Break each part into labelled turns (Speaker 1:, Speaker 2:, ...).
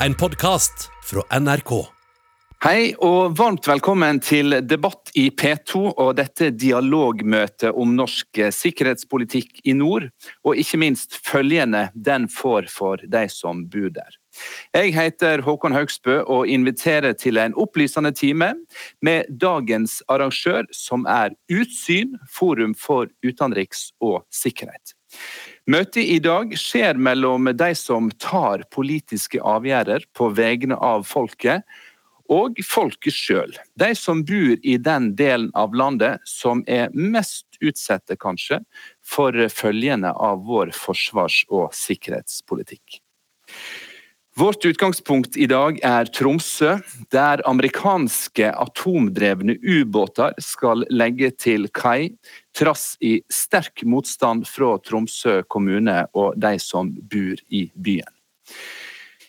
Speaker 1: en podkast fra NRK.
Speaker 2: Hei og varmt velkommen til debatt i P2 og dette dialogmøtet om norsk sikkerhetspolitikk i nord, og ikke minst følgende den får for de som bor der. Jeg heter Håkon Haugsbø og inviterer til en opplysende time med dagens arrangør, som er Utsyn, forum for utenriks og sikkerhet. Møtet i dag skjer mellom de som tar politiske avgjørelser på vegne av folket, og folket sjøl. De som bor i den delen av landet som er mest utsatte, kanskje, for følgene av vår forsvars- og sikkerhetspolitikk. Vårt utgangspunkt i dag er Tromsø, der amerikanske atomdrevne ubåter skal legge til kai, trass i sterk motstand fra Tromsø kommune og de som bor i byen.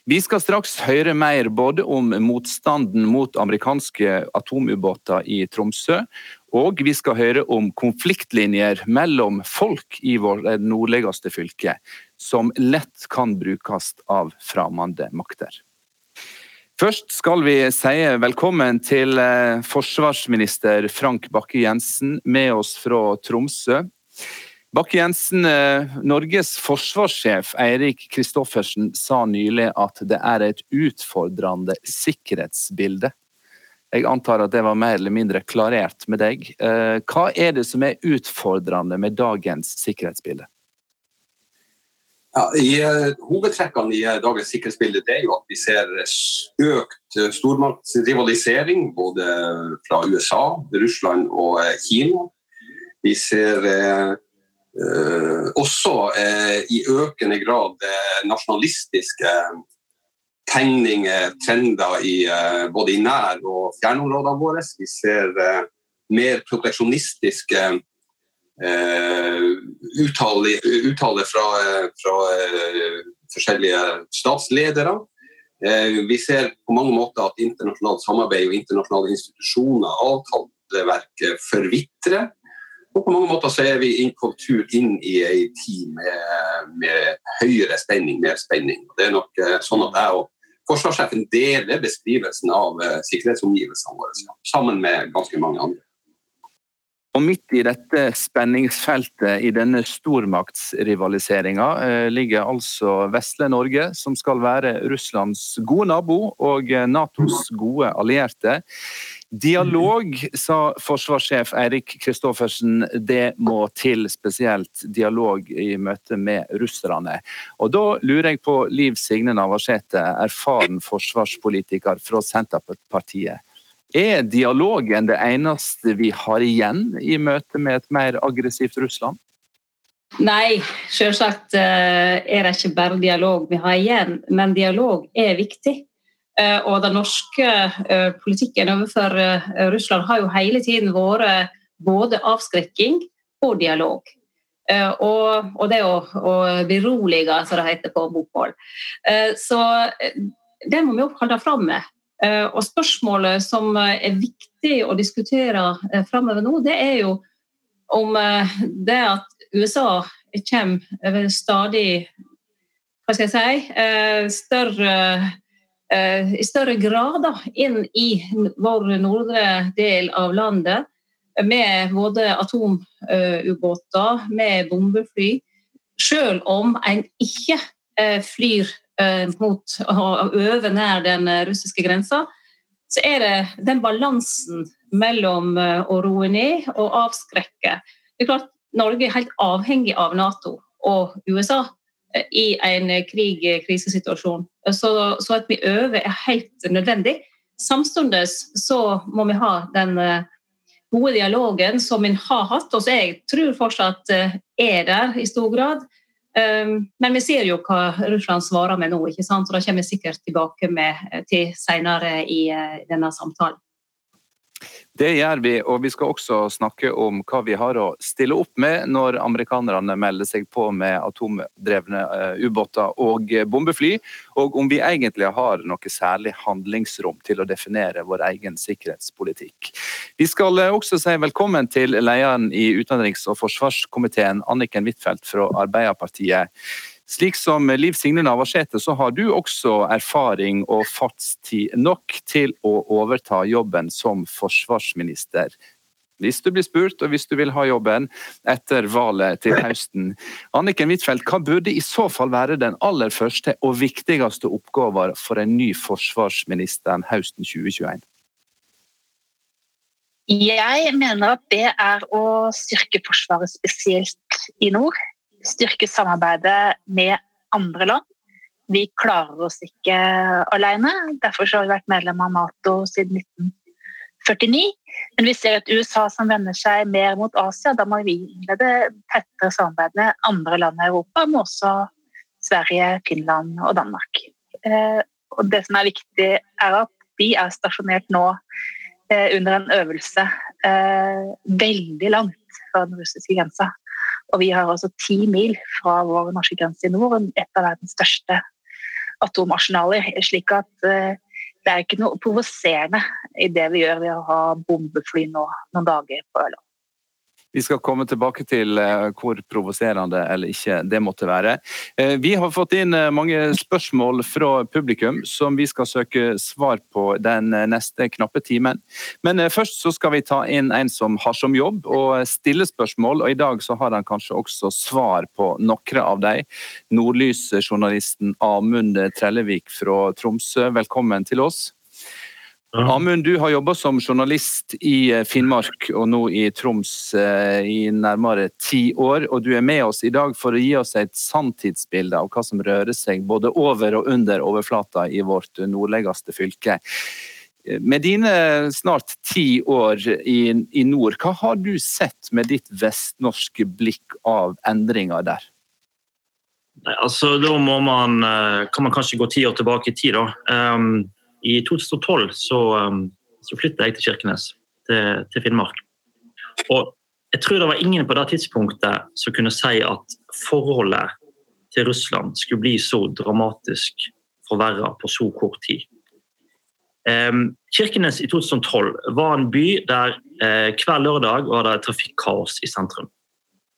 Speaker 2: Vi skal straks høre mer både om motstanden mot amerikanske atomubåter i Tromsø, og vi skal høre om konfliktlinjer mellom folk i vårt nordligste fylke, som lett kan brukes av fremmede makter. Først skal vi si velkommen til eh, forsvarsminister Frank Bakke-Jensen med oss fra Tromsø. Bakke-Jensen, eh, Norges forsvarssjef Eirik Kristoffersen sa nylig at det er et utfordrende sikkerhetsbilde. Jeg antar at det var mer eller mindre klarert med deg. Eh, hva er det som er utfordrende med dagens sikkerhetsbilde?
Speaker 3: Ja, i uh, Hovedtrekkene i uh, dagens sikkerhetsbilde er jo at vi ser økt uh, stormaktsrivalisering både fra USA, Russland og Kina. Vi ser også i økende grad nasjonalistiske tegninger, trender i, eh, både i nær- og fjernområdene våre. Vi ser mer proteksjonistiske uh, uttaler fra, fra uh, forskjellige statsledere. vi ser på mange måter at internasjonalt samarbeid og internasjonale institusjoner, avtaleverket, forvitrer. Og på mange måter så er vi inn på tur inn i ei tid med, med, høyere spenning, mer spenning. Det er nok sånn at jeg og forsvarssjefen deler beskrivelsen av sikkerhetsomgivelsene våre, sammen med ganske mange andre.
Speaker 2: Og Midt i dette spenningsfeltet i denne stormaktsrivaliseringa eh, ligger altså vesle Norge, som skal være Russlands gode nabo og Natos gode allierte. Dialog, sa forsvarssjef Eirik Kristoffersen, det må til spesielt dialog i møte med russerne. Og Da lurer jeg på Liv Signe Navarsete, erfaren forsvarspolitiker fra Senterpartiet. Er dialogen det eneste vi har igjen i møte med et mer aggressivt Russland?
Speaker 4: Nei, selvsagt eh, er det ikke bare dialog vi har igjen, men dialog er viktig. Eh, og den norske eh, politikken overfor Russland har jo hele tiden vært både avskrekking og dialog. Og, og det å, å berolige, som det heter på bokmål. Så det må vi jo holde fram med. Og spørsmålet som er viktig å diskutere framover nå, det er jo om det at USA kommer stadig hva skal jeg si, større Eh, i større grad inn i vår nordre del av landet. Med både atomubåter, med bombefly. Selv om en ikke eh, flyr eh, å øve nær den russiske grensa, så er det den balansen mellom å roe ned og avskrekke. Det er klart Norge er helt avhengig av Nato og USA i en krig-krisesituasjon. Så, så, at vi øver er helt nødvendig. Samtidig så må vi ha den eh, gode dialogen som vi har hatt, og som jeg tror fortsatt eh, er der i stor grad. Ehm, men vi ser jo hva Russland svarer med nå, og det kommer vi sikkert tilbake med eh, til senere i denne samtalen.
Speaker 2: Det gjør vi, og vi skal også snakke om hva vi har å stille opp med når amerikanerne melder seg på med atomdrevne eh, ubåter og bombefly, og om vi egentlig har noe særlig handlingsrom til å definere vår egen sikkerhetspolitikk. Vi skal eh, også si velkommen til lederen i utenriks- og forsvarskomiteen, Anniken Huitfeldt fra Arbeiderpartiet. Slik som Liv Signe Navarsete, så har du også erfaring og fartstid nok til å overta jobben som forsvarsminister. Hvis du blir spurt, og hvis du vil ha jobben etter valget til høsten. Anniken Huitfeldt, hva burde i så fall være den aller første og viktigste oppgaven for en ny forsvarsminister høsten 2021?
Speaker 5: Jeg mener at det er å styrke Forsvaret spesielt i nord styrke samarbeidet med andre land. Vi klarer oss ikke alene. Derfor har vi vært medlem av Nato siden 1949. Men vi ser et USA som vender seg mer mot Asia. Da må vi innlede tettere samarbeid med andre land i Europa, men også Sverige, Finland og Danmark. Eh, og det som er viktig, er at de er stasjonert nå eh, under en øvelse eh, veldig langt fra den russiske grensa. Og vi har altså ti mil fra vår norske grense i nord, et av verdens største atomarsenaler. Slik at uh, det er ikke noe provoserende i det vi gjør ved å ha bombefly nå noen dager på Ørland.
Speaker 2: Vi skal komme tilbake til eh, hvor provoserende eller ikke det måtte være. Eh, vi har fått inn eh, mange spørsmål fra publikum som vi skal søke svar på den neste knappe timen. Men først så skal vi ta inn en som har som jobb å stille spørsmål, og i dag så har han kanskje også svar på noen av dem. Nordlysjournalisten Amund Trellevik fra Tromsø, velkommen til oss. Amund, du har jobba som journalist i eh, Finnmark og nå i Troms eh, i nærmere ti år. Og du er med oss i dag for å gi oss et sanntidsbilde av hva som rører seg både over og under overflata i vårt nordligste fylke. Med dine snart ti år i, i nord, hva har du sett med ditt vestnorske blikk av endringer der?
Speaker 6: Altså, da må man, eh, kan man kanskje gå ti år tilbake i tid. da. Um, i 2012 så, um, så flytta jeg til Kirkenes, til, til, Finnmark. Og jeg tror det var ingen på det tidspunktet som kunne si at forholdet til Russland skulle bli så dramatisk forverra på så kort tid. Um, Kirkenes i 2012 var en by der uh, hver lørdag var det trafikkaos i sentrum.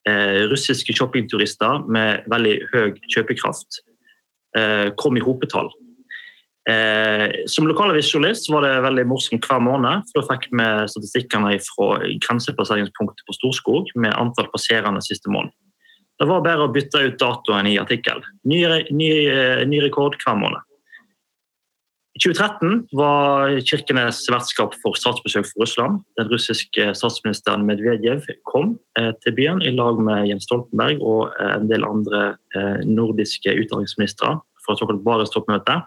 Speaker 6: Uh, russiske shoppingturister med veldig høy kjøpekraft uh, kom i hopetall Eh, som lokalavisjournalist var det veldig morsomt hver måned. for Da fikk vi statistikkene fra grensepasseringspunktet på Storskog med antall passerende siste måned. Det var bare å bytte ut datoen i artikkel. Ny, ny, eh, ny rekord hver måned. I 2013 var Kirkenes vertskap for statsbesøk for Russland. Den russiske statsministeren Medvedev kom eh, til byen i lag med Jens Stoltenberg og eh, en del andre eh, nordiske utdanningsministre for et såkalt Barenstoppmøte.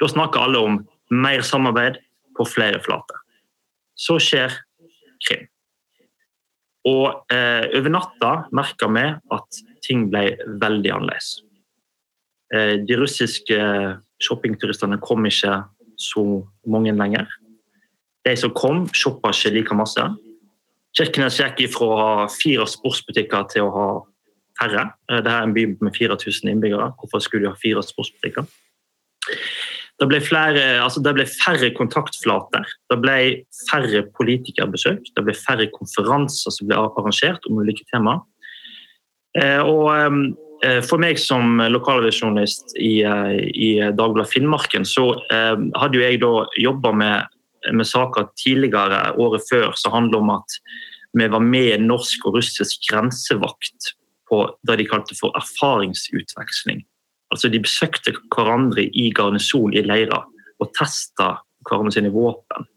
Speaker 6: Da snakker alle om mer samarbeid på flere flater. Så skjer Krim. Og eh, over natta merka vi at ting ble veldig annerledes. Eh, de russiske shoppingturistene kom ikke så mange lenger. De som kom, shoppa ikke like masse. Kirkenes gikk fra å ha fire sportsbutikker til å ha færre. Eh, Dette er en by med 4000 innbyggere. Hvorfor skulle de ha fire sportsbutikker? Det ble, flere, altså det ble færre kontaktflater, det ble færre politikerbesøk, det ble færre konferanser som ble arrangert om ulike tema. Eh, og eh, for meg som lokalvisjonist i, eh, i Dagbladet Finnmarken, så hadde jeg da jobba med, med, saker tidligere, året før, som handler om at vi var med norsk og russisk grensevakt på det de kalte for erfaringsutveksling. Altså De besøkte hverandre i garnison i leirer og testa hverandre sine våpen.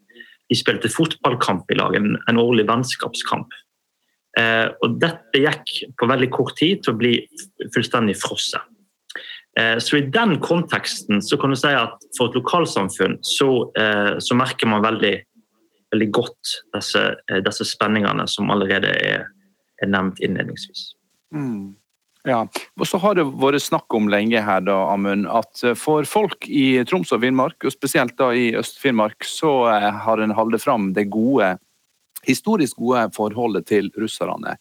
Speaker 6: De spilte fotballkamp i lag, en, en årlig vennskapskamp. Eh, og Dette gikk på veldig kort tid til å bli fullstendig frosset. Eh, så I den konteksten så kan du si at for et lokalsamfunn så, eh, så merker man veldig, veldig godt disse, eh, disse, spenningene som allerede er, er nevnt innledningsvis. Mm.
Speaker 2: Ja, og så har det vært snakk om lenge her da, Amund, at eh, for folk i Troms og Finnmark, og spesielt da i Øst-Finnmark, så eh, har en holdt fram det gode, historisk gode forholdet til russerne.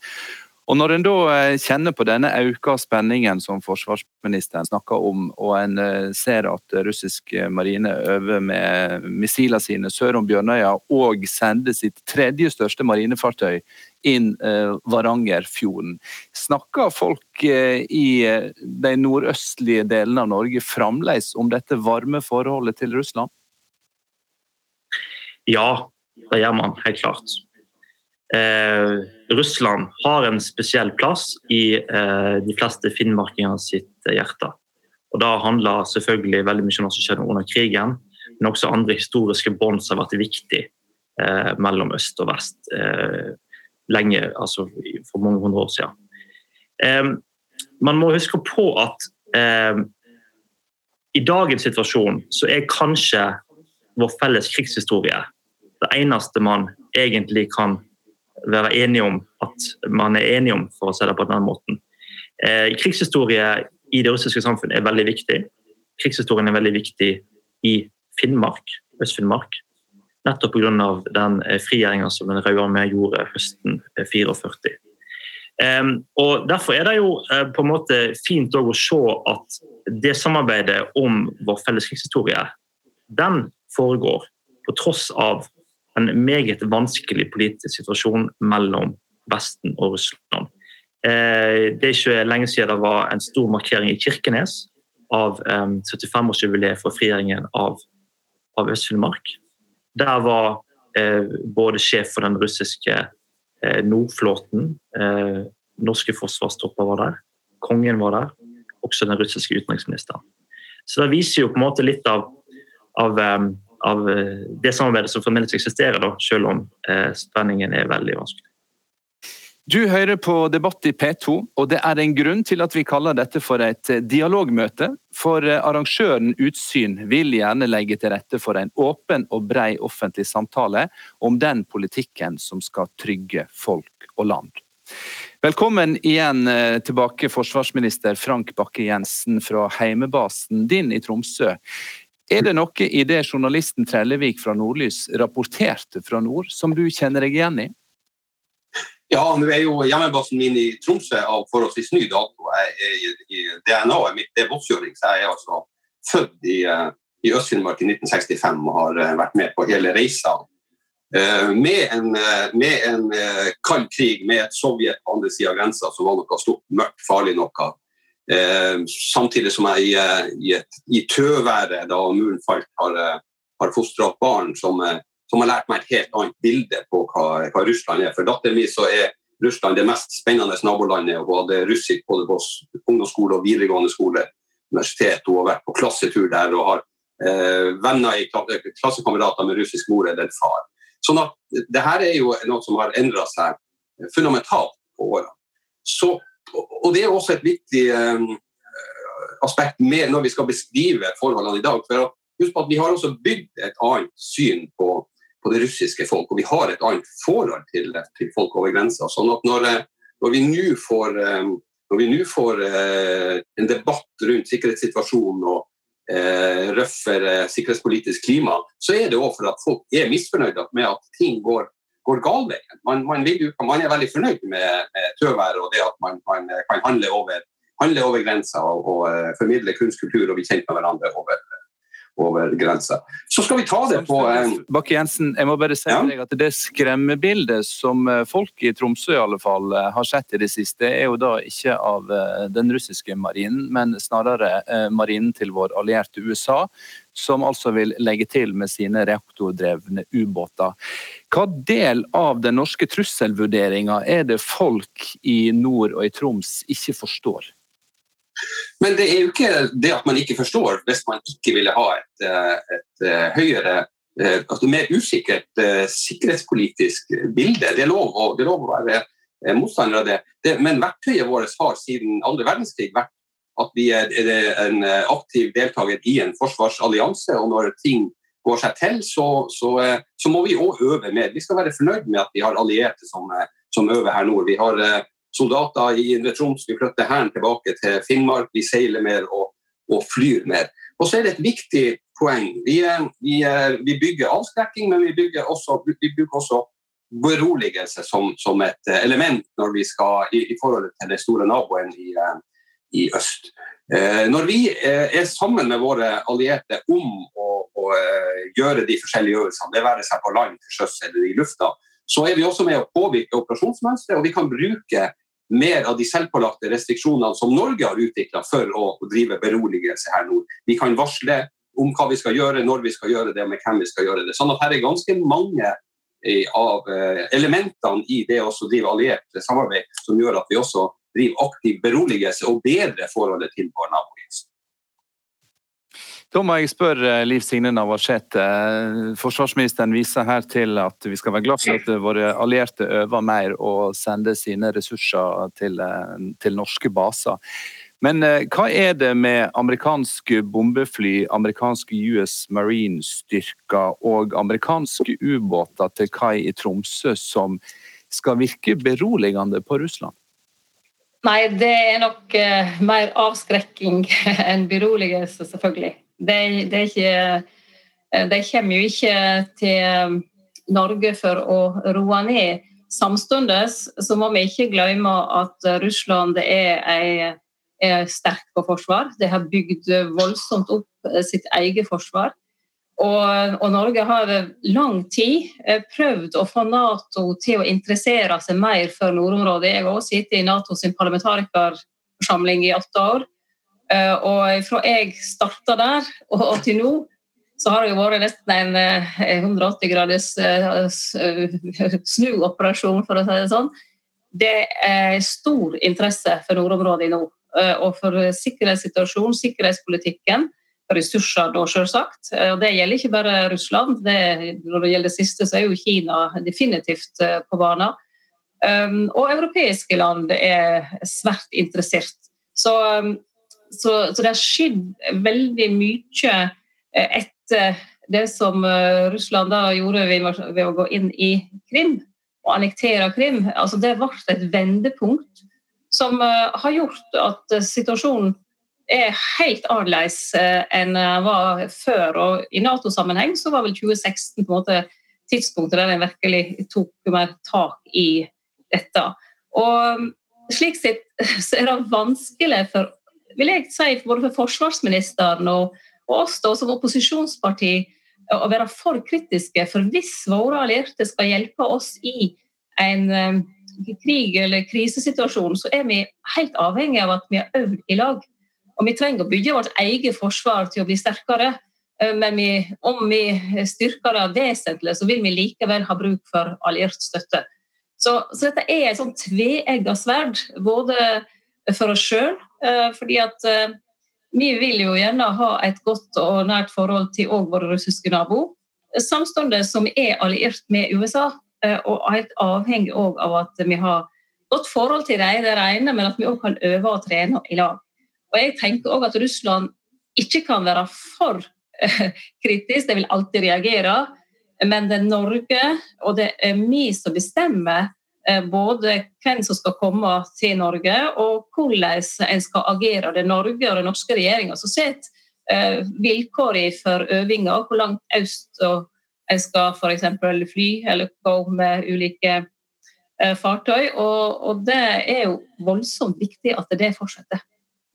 Speaker 2: Og Når en da eh, kjenner på denne økte spenningen som forsvarsministeren snakker om, og en eh, ser at russisk marine øver med missilene sine sør om Bjørnøya og sender sitt tredje største marinefartøy inn Varangerfjorden, snakker folk i de nordøstlige delene av Norge fremdeles om dette varme forholdet til Russland?
Speaker 6: Ja, det gjør man helt klart eh, Russland har en spesiell plass i eh, de fleste finnmarkinger sitt hjerte. Og Det handler selvfølgelig veldig mye om hva som skjedde under krigen, men også andre historiske bånd som har vært viktig eh, mellom øst og vest eh, lenge, altså for mange hundre år siden. Eh, man må huske på at eh, i dagens situasjon så er kanskje vår felles krigshistorie det eneste man egentlig kan være enige om at man er enige om, for å si det på den måten. Eh, krigshistorie i det russiske samfunnet er veldig viktig. Krigshistorien er veldig viktig i Finnmark, Øst-Finnmark. Nettopp pga. den eh, frigjøringa som den røde armé gjorde høsten 44. Eh, um, og Derfor er det jo eh, på en måte fint å se at det samarbeidet om vår felles krigshistorie den foregår på tross av en meget vanskelig politisk situasjon mellom Vesten og Russland. Eh, det er ikke lenge siden det var en stor markering i Kirkenes av 75-årsjubileet for frigjøringen av, av Øst-Finnmark. Der var eh, både sjef for den russiske eh, Nordflåten, norske forsvarstropper var der, kongen var der, også den russiske utenriksministeren. Så Det viser jo på en måte litt av, av av eh, det samarbeidet som fremdeles eksisterer, da, selv om eh, spenningen er veldig vanskelig.
Speaker 2: Du hører på Debatt i P2, og det er en grunn til at vi kaller dette for et eh, dialogmøte. For arrangøren Utsyn vil gjerne legge til rette for en åpen og brei offentlig samtale om den politikken som skal trygge folk og land. Velkommen igjen tilbake, forsvarsminister Frank Bakke-Jensen fra heimebasen din i Tromsø. Er det noe i det journalisten Trellevik fra Nordlys rapporterte fra nord, som du kjenner deg igjen i?
Speaker 3: Ja, nå er jo hjemmebasen min i Tromsø av forholdsvis ny dato. DNA-et mitt er vossjøring, så jeg er altså født i, eh, i Øst-Finnmark i 1965 og har eh, vært med på hele reisa. Eh, med en, med en kald krig med et Sovjet på andre sida av grensa som var noe stort, mørkt, farlig noe Eh, samtidig som jeg i, eh, i, et, i tøværet da muren falt, har, eh, har fostra opp barn som, eh, som, har lært meg et helt annet bilde på hva, hva Russland er. For datteren min så er Russland det mest spennende nabolandet. Hun hadde russisk både på ungdomsskole og videregående skole, universitet. Hun har vært på klassetur der og har eh, venner i klassekamerater med russisk mor eller far. Sånn at det her er jo noe som har endra seg fundamentalt på årene. Så og Det er også et viktig um, aspekt med når vi skal beskrive forholdene i dag. for Husk på at Vi har også bygd et annet syn på, på det russiske folk, og vi har et annet forhold til, til folk over grensa. Sånn at når, eh, når vi nå får, vi får en debatt rundt sikkerhetssituasjonen og eh, røffere sikkerhetspolitisk klima, så er det òg for at folk er misfornøyde med at ting går går galveien. Man, man, man, er veldig fornøyd med, med tøværet og det at man, man kan handle over, handle over grensa og, og uh, formidle kunstkultur og bli kjent med hverandre over, over grensa. Så skal vi ta det på um,
Speaker 2: Bakke-Jensen, jeg må bare si ja? deg at det skremmebildet som eh, folk i Tromsø i alle fall har sett i det siste, er jo da ikke av den russiske marinen, men snarere marinen til vår allierte USA som altså vil legge til med sine reaktordrevne ubåter. Hva del av den norske trusselvurderinga er det folk i nord og i Troms ikke forstår?
Speaker 3: Men det er jo ikke det at man ikke forstår, hvis man ikke ville ha et, eh, et eh, høyere eh, altså mer usikkert sikkerhetspolitisk bilde. Det er lov å, er lov å være motstander av det. det. Men verktøyet vårt har siden andre verdenskrig vært at vi er en aktiv deltaker i en forsvarsallianse. Og når ting går seg til, så, så, så må vi òg øve mer. Vi skal være fornøyd med at vi har allierte som, som øver her nord. Vi har soldater i Indre Troms, vi flytter hæren tilbake til Finnmark, vi seiler mer og, og flyr mer. Og så er det et viktig poeng. Vi, vi, vi bygger avskrekking, men vi bygger også, vi bygger også beroligelse som, som, et element når vi skal i, i forholdet til den store naboen i, i øst. Når vi er sammen med våre allierte om å, å gjøre de forskjellige øvelsene, det være seg på land, til sjøs eller i lufta, så er vi også med å påvirke operasjonsmønsteret, og vi kan bruke mer av de selvpålagte restriksjonene som Norge har utvikla for å drive beroligelse her nord. Vi kan varsle om hva vi skal gjøre, når vi skal gjøre det, og med hvem vi skal gjøre det. Sånn at her er ganske mange eh, av eh, elementene i det å drive alliert samarbeid som gjør at vi også driver aktiv beroligelse og bedre forholdet til vår nabo.
Speaker 2: Da må jeg spørre Liv Signe Navarsete. Forsvarsministeren viser her til at vi skal være glad for at våre allierte øver mer og sender sine ressurser til, eh, til norske baser. Men eh, hva er det med amerikanske bombefly, amerikanske US Marine-styrker og amerikanske ubåter til kai i Tromsø som skal virke beroligende på Russland?
Speaker 4: Nei, det er nok mer avskrekking enn beroligelse, selvfølgelig. Det, det, ikke, det kommer jo ikke til Norge for å roe ned. Samtidig så må vi ikke glemme at Russland er er, er sterk på forsvar. De har bygd voldsomt opp eh, sitt eget forsvar. Og, og, Norge har lang tid eh, prøvd å få Nato til å interessere seg mer for nordområdet. Jeg har også sittet i Nato sin parlamentarikerforsamling i åtte år. Eh, og fra jeg starta der og, til nå, så har det jo vært nesten en 180 graders snuoperasjon, for å si det sånn. Det er stor interesse for nordområdet nå. Eh, og for sikkerhetssituasjonen, sikkerhetspolitikken. Ressurser, da selvsagt. Eh, og det gjelder ikke bare Russland. Det, når det gjelder det siste, så er jo Kina definitivt eh, på banen. Og europeiske land er svært interessert. Så, så, så det har skjedd veldig mye etter det som Russland da gjorde ved å gå inn i Krim og annektere Krim. Altså det ble et vendepunkt som eh, har gjort at eh, situasjonen er helt annerledes eh, enn den var før. Og I Nato-sammenheng så var vel 2016 på en måte tidspunktet der en virkelig tok mer tak i dette. Og mm, slik sett så er det vanskelig for vil jeg si, både for forsvarsministeren og, og oss da, som opposisjonsparti å være for kritiske. For hvis våre allierte skal hjelpe oss i en krig eller krisesituasjon, så er vi helt avhengig av at vi har øvd i lag. Og vi trenger å bygge vårt eget forsvar til å bli sterkere. Eh, men vi, om vi styrker det vesentlig, så vil vi likevel ha bruk for alliert støtte. Så, så dette er et sånn tveegga sverd, både for oss sjøl, eh, fordi at eh, vi vil jo gjerne ha et godt og nært forhold til våre russiske naboer, samtidig som vi er alliert med USA. Eh, og helt avhengig av at vi har godt forhold til dem, det rene, men at vi òg kan øve og trene i lag. Og jeg tenker også at Russland ikke kan være for eh, kritisk, de vil alltid reagere. Men det er Norge, og det er vi som bestemmer eh, både hvem som skal komme til Norge, og hvordan en skal agere. Det er Norge og den norske regjeringa som setter vilkårene for øvinga, hvor langt øst en skal f.eks. fly eller gå med ulike eh, fartøy. Og, og, det er jo voldsomt viktig at det fortsetter.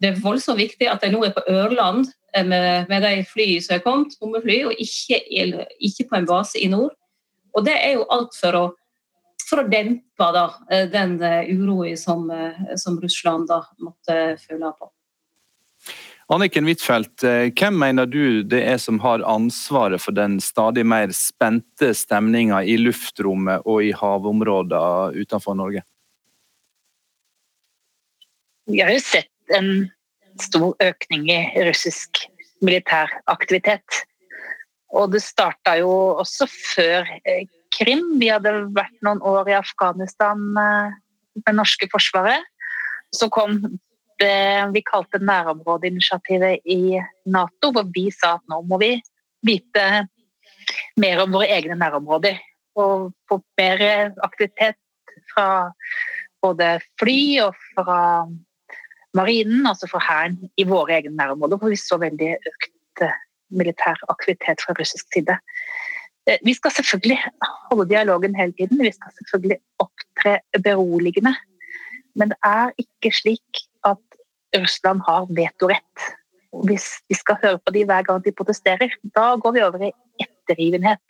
Speaker 4: Det er voldsomt viktig at de nå er på Ørland eh, med, med de flyene som er kommet, bombefly, og ikke, ikke, på en base i nord. Og det er jo alt for å, for å dempe da, eh, den uroen som, som Russland da måtte føle på.
Speaker 2: Anniken Huitfeldt, eh, hvem mener du det er som har ansvaret for den stadig mer spente stemninga i luftrommet og i havområder utenfor Norge?
Speaker 5: Vi har jo sett en stor økning i russisk militær aktivitet. Og det starta jo også før eh, Krim. Vi hadde vært noen år i Afghanistan eh, med det norske forsvaret. Så kom det vi kalte nærområdeinitiativet i Nato, hvor vi sa at nå må vi vite mer om våre egne nærområder. Og få mer aktivitet fra både fly og fra marinen, altså fra hæren, i våre egne nærområder. Hvor vi så veldig økt militær aktivitet fra russisk side. Eh, vi skal selvfølgelig holde dialogen hele tiden. Vi skal selvfølgelig opptre beroligende. Men det er ikke slik at Russland har vetorett. Hvis vi skal høre på de hver gang de protesterer, da går vi over i ettergivenhet.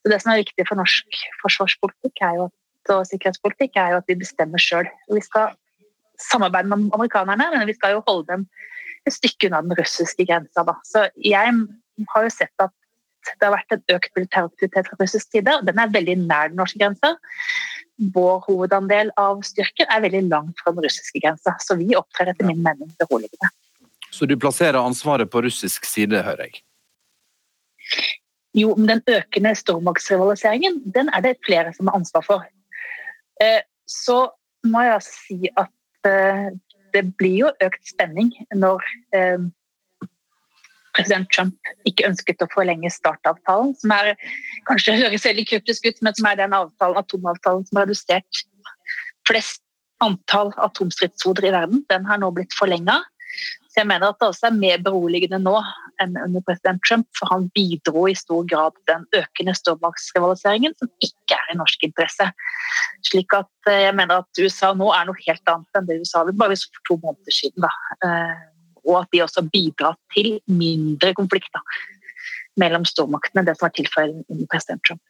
Speaker 5: Så Det som er viktig for norsk forsvarspolitikk jo og sikkerhetspolitikk, er jo at vi bestemmer sjøl. Vi skal samarbeide med amerikanerne, men vi skal jo holde dem et stykke unna den russiske grensa. Så jeg har jo sett at det har vært en økt militæraktivitet fra russisk side, og den er veldig nær den norske grensa. Vår hovedandel av styrker er veldig langt fra den russiske grensa, så vi opptrer etter min mening beroligende.
Speaker 2: Så du plasserer ansvaret på russisk side, hører jeg?
Speaker 5: Jo, men den økende stormaktsrivaliseringen, den er det flere som har ansvar for. Eh, så må jeg si at eh, det blir jo økt spenning når eh, president Trump ikke ønsket å forlenge startavtalen, som er kanskje høres veldig kryptisk ut, men som er den avtalen, atomavtalen som har redusert flest antall atomstridshoder i verden. Den har nå blitt forlenga. Så jeg mener at det også er mer beroligende nå enn under president Trump, for han bidro i stor grad til den økende stormaktsrivaliseringen som ikke er i norsk interesse. Slik at eh, jeg mener at USA nå er noe helt annet enn det USA var bare for to måneder siden. Da. Eh, og at de også bidrar til mindre konflikter mellom stormaktene det som var tilfellet under president Trump.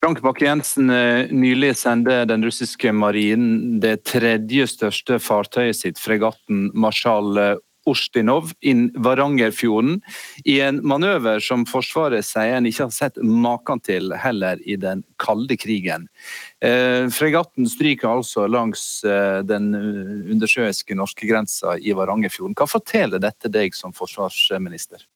Speaker 2: Frank Bakke-Jensen, eh, nylig sendte den russiske marinen det tredje største fartøyet sitt, fregatten Marshal Ostinov inn Varangerfjorden i en manøver som Forsvaret sier en ikke har sett maken til heller i den kalde krigen. Eh, fregatten stryker altså langs eh, den undersjøiske norskegrensa i Varangerfjorden. Hva forteller dette deg som forsvarsminister?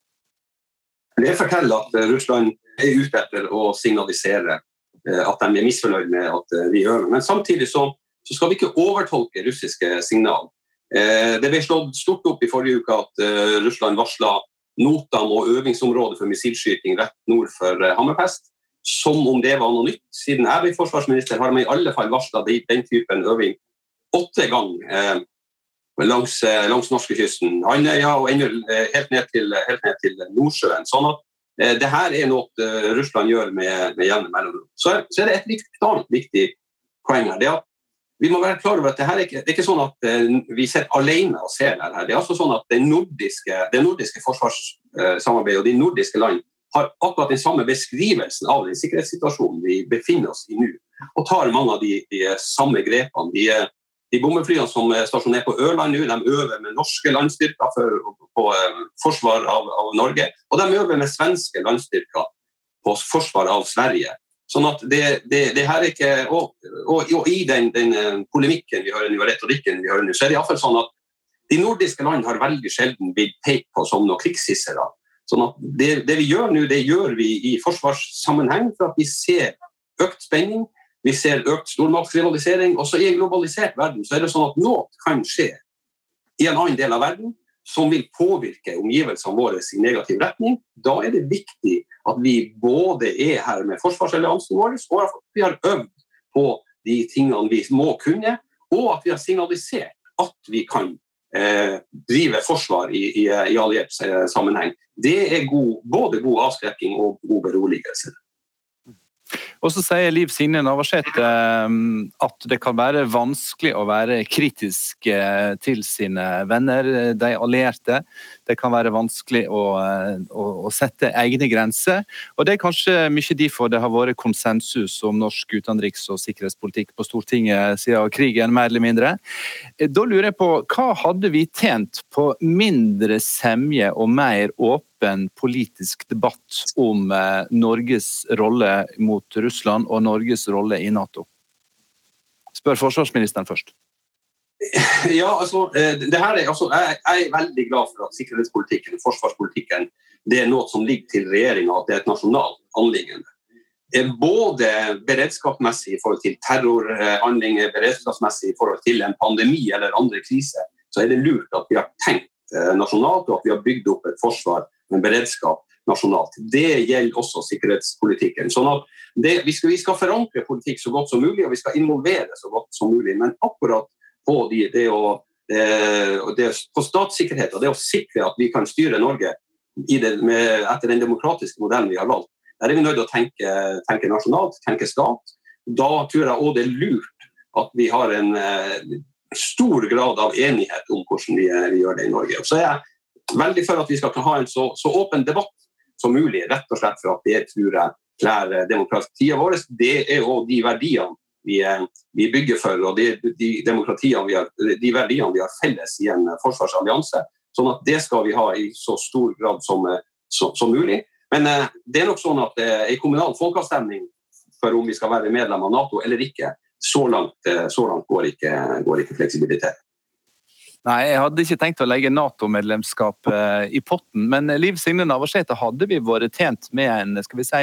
Speaker 3: Det forteller at Russland er ute etter å signalisere eh, at de er misfornøyd med at vi øver. Men samtidig så, så skal vi ikke overtolke russiske signal. Eh, det ble slått stort opp i forrige uke at eh, Russland varsla Notam og øvingsområdet for missilskyting rett nord for eh, Hammerfest. Som om det var noe nytt. Siden jeg ble forsvarsminister, har de i alle fall varsla den typen øving åtte ganger langs, langs norskekysten. Andøya og enda, helt, ned til, helt ned til Nordsjøen. Sånn at det her er noe Russland gjør med, med jevne mellomrom. Så, så, er det et viktig, viktig poeng her. det at vi må være klar over at det, er ikke, det er ikke sånn at uh, vi sitter alene og ser det her. Det er altså sånn at det nordiske, det nordiske forsvarssamarbeidet og de nordiske land har akkurat den samme beskrivelsen av den sikkerhetssituasjonen vi befinner oss i nå. Og tar mange av de, de samme grepene. De, de bombeflyene som er stasjonert på Ørland nå, de øver med norske landstyrker for, på uh, forsvar av, av, Norge. Og de øver med svenske landstyrker på forsvar av Sverige. Sånn at det, det, det her er ikke, og, og, og i den, den, eh, polemikken vi hører nå, og retorikken vi hører nå, så er det iallfall sånn at de nordiske land har veldig sjelden blitt pekt på som noen krigshissere. Sånn at det, det, vi gjør nå, det gjør vi i forsvarssammenheng for at vi ser økt spenning, vi ser økt stormaktsrivalisering. Også i en globalisert verden så er det sånn at noe kan skje i en annen del av verden som vil påvirke omgivelsene våre i negativ retning. Da er det viktig at vi både er her med forsvarsalliansen vår, og at vi har øvd på de tingene vi må kunne, og at vi har signalisert at vi kan eh, drive forsvar i, i, i alliert eh, sammenheng. Det er god, både god avskrekking og god beroligelse.
Speaker 2: Og så sier Liv Signe Navarsete ehm, at det kan være vanskelig å være kritisk eh, til sine venner, de allierte. Det kan være vanskelig å, eh, å, å sette egne grenser. Og det er kanskje mye derfor det har vært konsensus om norsk utenriks- og sikkerhetspolitikk på Stortinget siden krigen, mer eller mindre. Eh, da lurer jeg på, hva hadde vi tjent på mindre semje og mer åpenhet åpen politisk debatt om eh, Norges rolle mot Russland og Norges rolle i Nato? Spør forsvarsministeren først.
Speaker 3: Ja, altså, eh, det her er, altså jeg, er veldig glad for at sikkerhetspolitikken forsvarspolitikken det er noe som ligger til regjeringa, at det er et nasjonalt anliggende. Eh, både beredskapsmessig i forhold til terrorhandlinger, beredskapsmessig i forhold til en pandemi eller andre kriser, så er det lurt at vi har tenkt nasjonalt og at vi har bygd opp et forsvar med beredskap nasjonalt. Det gjelder også sikkerhetspolitikken. Sånn at det, vi, skal, vi, skal, forankre politikk så godt som mulig, og vi skal involvere så godt som mulig. Men akkurat på de, det, å, det, det, på statssikkerhet og det å sikre at vi kan styre Norge det, med, etter den demokratiske modellen vi har valgt. Der er vi nødt til å tenke, tenke nasjonalt, tenke stat. Da tror jeg òg det er lurt at vi har en eh, stor grad av enighet om hvordan vi, vi, gjør det i Norge. Og så er jeg veldig for at vi skal ha en så, så åpen debatt som mulig, rett og slett for at det tror jeg klærer demokratiet vårt. Det er òg de verdiene vi, vi, bygger for, og de, de, vi har, de verdiene vi har felles i en forsvarsallianse. Sånn at det skal vi ha i så stor grad som, som, som mulig. Men eh, det er nok sånn at eh, en kommunal folkeavstemning for om vi skal være medlem av Nato eller ikke, så langt, eh, så langt går, ikke, går ikke fleksibilitet.
Speaker 2: Nei, jeg hadde ikke tenkt å legge Nato-medlemskap eh, i potten, men Liv Signe Navarsete hadde vi vært tjent med en skal vi si,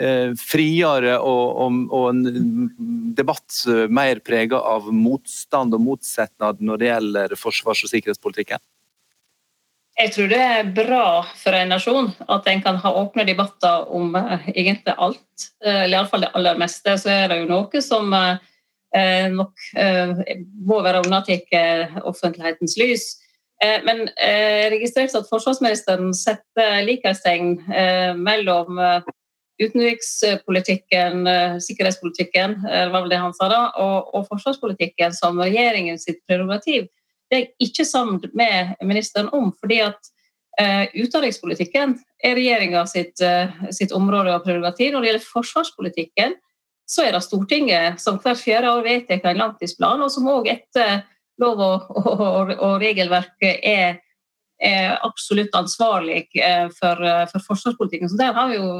Speaker 2: eh, friere og, og, en debatt mer prega av motstand og motsetnad når det gjelder forsvars- og sikkerhetspolitikken?
Speaker 4: Jeg tror det er bra for en nasjon at en kan ha åpne debatter om egentlig alt. Eller iallfall det aller meste. Så er det jo noe som Eh, nok eh, må være unnatatt offentlighetens lys. Eh, men jeg registrerte at forsvarsministeren setter likhetstegn mellom utenrikspolitikken, sikkerhetspolitikken, var vel det han sa da, og, og forsvarspolitikken som regjeringens prerogativ. Det er jeg ikke sammen med ministeren om. fordi at uh, Utenrikspolitikken er regjeringa sitt, uh, sitt, område og prerogativ. Når det gjelder forsvarspolitikken, så er det Stortinget som hvert fjerde år vedtar en langtidsplan, og som òg etter lov og, og, og regelverket er, er, absolutt ansvarlig eh, for, eh, for, forsvarspolitikken. Så der har vi jo,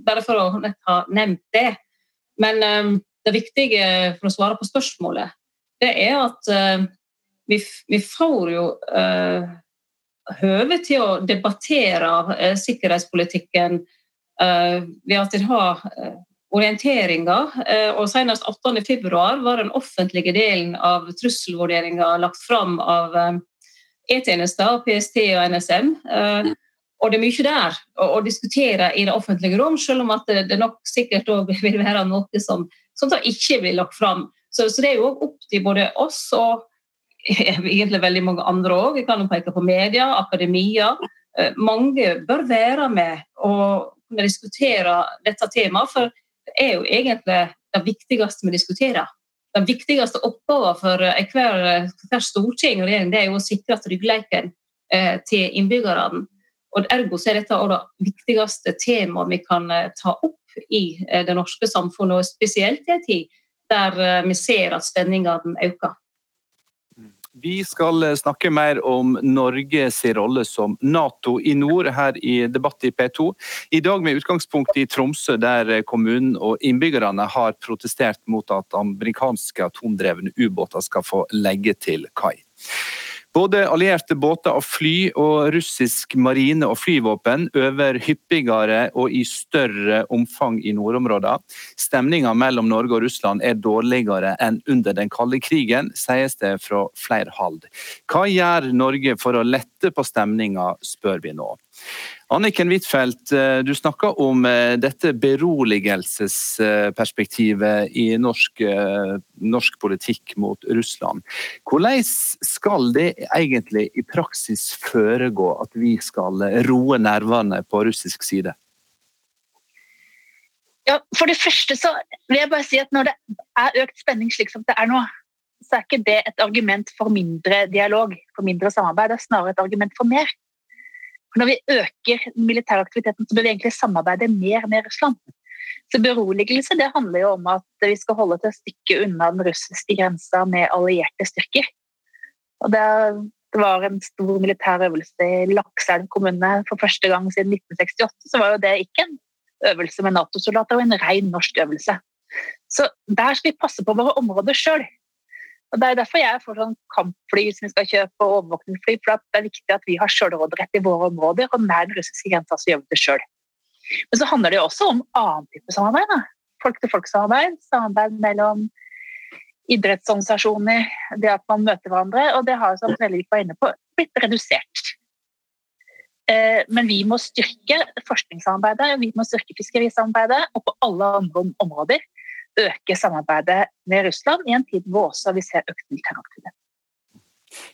Speaker 4: Bare for å ha nevnt det. Men um, det viktige for å svare på spørsmålet, det er at uh, vi, vi, får jo høve til å debattere sikkerhetspolitikken ved at en har orienteringer. Eh, og Senest 18.2 var den offentlige delen av trusselvurderinga lagt fram av eh, E-tjenester, PST og NSM. Eh, og det er mye der å, diskutere i det offentlige rom, selv om at det, nok sikkert vil være noe som, som ikke blir lagt fram. Så, så, det er jo opp til både oss og egentlig veldig mange andre òg. Vi kan jo peke på media, akademia. Mange bør være med og diskutere dette temaet. for er jo egentlig det viktigste vi diskuterer. Den viktigste oppgaven for hver, hver storting og regjering det er jo å sikre tryggheten eh, til innbyggerne. Og Ergo så er dette også det viktigste temaet vi kan eh, ta opp i eh, det norske samfunnet, og spesielt i en tid der eh, vi ser at spenningene øker.
Speaker 2: Vi skal eh, snakke mer om Norges rolle som Nato i nord her i Debatt i P2. I dag med utgangspunkt i Tromsø, der kommunen og innbyggerne har protestert mot at amerikanske atomdrevne ubåter skal få legge til kai. Både allierte båter og fly og russisk marine og flyvåpen øver hyppigere og i større omfang i nordområdene. Stemninga mellom Norge og Russland er dårligere enn under den kalde krigen, sies det fra flere hold. Hva gjør Norge for å lette på stemninga, spør vi nå. Anniken Huitfeldt, eh, du snakker om eh, dette beroligelsesperspektivet i norsk, eh, norsk, politikk mot Russland. Hvordan skal det egentlig i praksis foregå at vi skal roe nervene på russisk side?
Speaker 5: Ja, For det første så vil jeg bare si at når det er økt spenning slik som det er nå, så er ikke det et argument for mindre dialog, for mindre samarbeid. Det er snarere et argument for mer. Når vi øker militæraktiviteten, så bør vi egentlig samarbeide mer med Russland. Så Beroligelse det handler jo om at vi skal holde til et stykke unna den russiske grensa med allierte styrker. Og det var en stor militær øvelse i Lakselv kommune for første gang siden 1968. Så var jo det ikke en øvelse med Nato-soldater, og en ren norsk øvelse. Så der skal vi passe på våre områder sjøl. Og Det er derfor jeg får sånn kampfly som vi skal kjøpe, og overvåkningsfly. For det er viktig at vi har sjølråderett i våre områder, og nær den russiske grensa så gjør vi det sjøl. Men så handler det jo også om annen type samarbeid. Folk-til-folk-samarbeid. Samarbeid mellom idrettsorganisasjoner, det at man møter hverandre. Og det har, som Trellevik var inne på, blitt redusert. Eh, men vi må styrke forskningssamarbeidet, vi må styrke fiskerisamarbeidet, og på alle andre områder øke samarbeidet med Russland i en tid hvor også vi ser økt militær.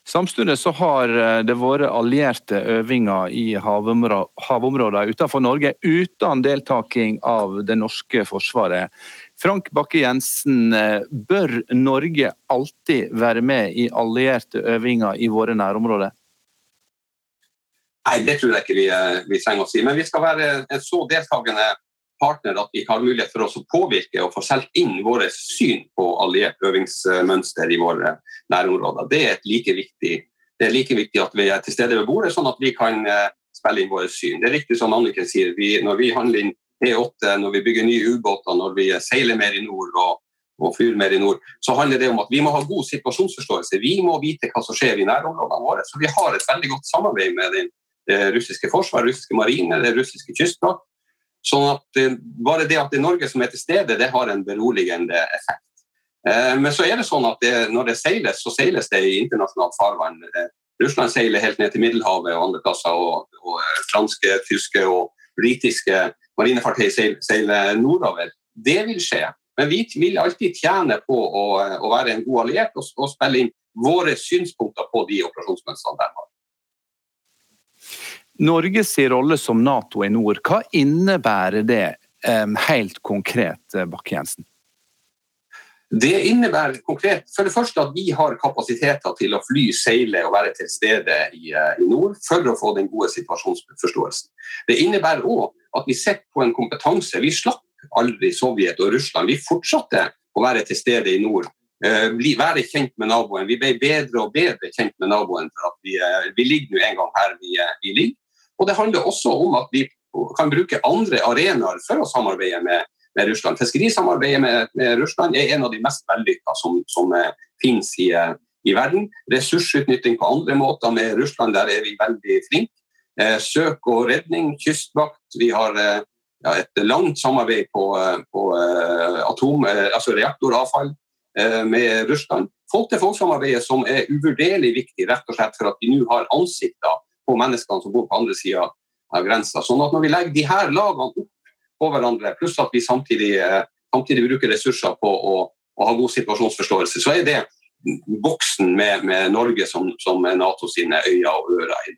Speaker 2: Samtidig så har eh, det vært allierte øvinger i havområder utenfor Norge uten deltaking av det norske forsvaret. Frank Bakke-Jensen, eh, bør Norge alltid være med i allierte øvinger i våre nærområder?
Speaker 3: Nei, det tror jeg ikke vi, eh, vi trenger å si. Men vi skal være en så deltakende partner at vi har mulighet for oss å påvirke og få solgt inn våre syn på alliert øvingsmønster i våre nærområder. Det er, like viktig, det er like viktig at vi er til stede ved bordet, sånn at vi kan uh, spille inn våre syn. Det er riktig som Anniken sier, vi, når vi handler inn E8, når vi bygger nye ubåter, når vi seiler mer i nord og, og flyr mer i nord, så handler det om at vi må ha god situasjonsforståelse. Vi må vite hva som skjer i nærområdene våre. Så vi har et veldig godt samarbeid med den det russiske forsvaret, russiske marine, det russiske kystvakt Sånn at eh, Bare det at det er Norge som er til stede, det har en beroligende effekt. Eh, men så er det sånn at det, når det seiles, så seiles det i internasjonalt farvann. Eh, Russland seiler helt ned til Middelhavet og andre plasser, og, og franske, tyske og britiske marinefartøy seiler nordover. Det vil skje. Men vi vil alltid tjene på å, å være en god alliert og, og spille inn våre synspunkter på de operasjonsmønstrene de har.
Speaker 2: Norges rolle som Nato i nord, hva innebærer det helt konkret, eh, Bakke-Jensen?
Speaker 3: Det innebærer konkret for det første at vi har kapasiteter til å fly, seile og være til stede i, eh, i nord for å få den gode situasjonsforståelsen. Det innebærer òg at vi sitter på en kompetanse. Vi slapp aldri Sovjet og Russland. Vi fortsatte å være til stede i nord. bli, være kjent med naboen. Vi ble bedre og bedre kjent med naboen. for at Vi, vi ligger nå en gang her vi, vi ligger. Og det handler også om at vi kan bruke andre arenaer for å samarbeide med, med Russland. Fiskerisamarbeidet med, med, Russland er en av de mest vellykka som, som uh, finnes i, uh, i, verden. Ressursutnytting på andre måter med Russland, der er vi veldig flinke. Uh, søk og redning, kystvakt. Vi har ja, et langt samarbeid på, på atom, altså reaktoravfall med Russland. Folk-til-folk-samarbeidet som er uvurderlig viktig rett og slett for at vi nå har ansikter på menneskene som bor på andre sida av grensa. Sånn at når vi legger de her lagene opp på hverandre, pluss at vi samtidig, eh, samtidig bruker ressurser på å, å, ha god situasjonsforståelse, så er det boksen med, med Norge som, som Nato sine øyne og ører.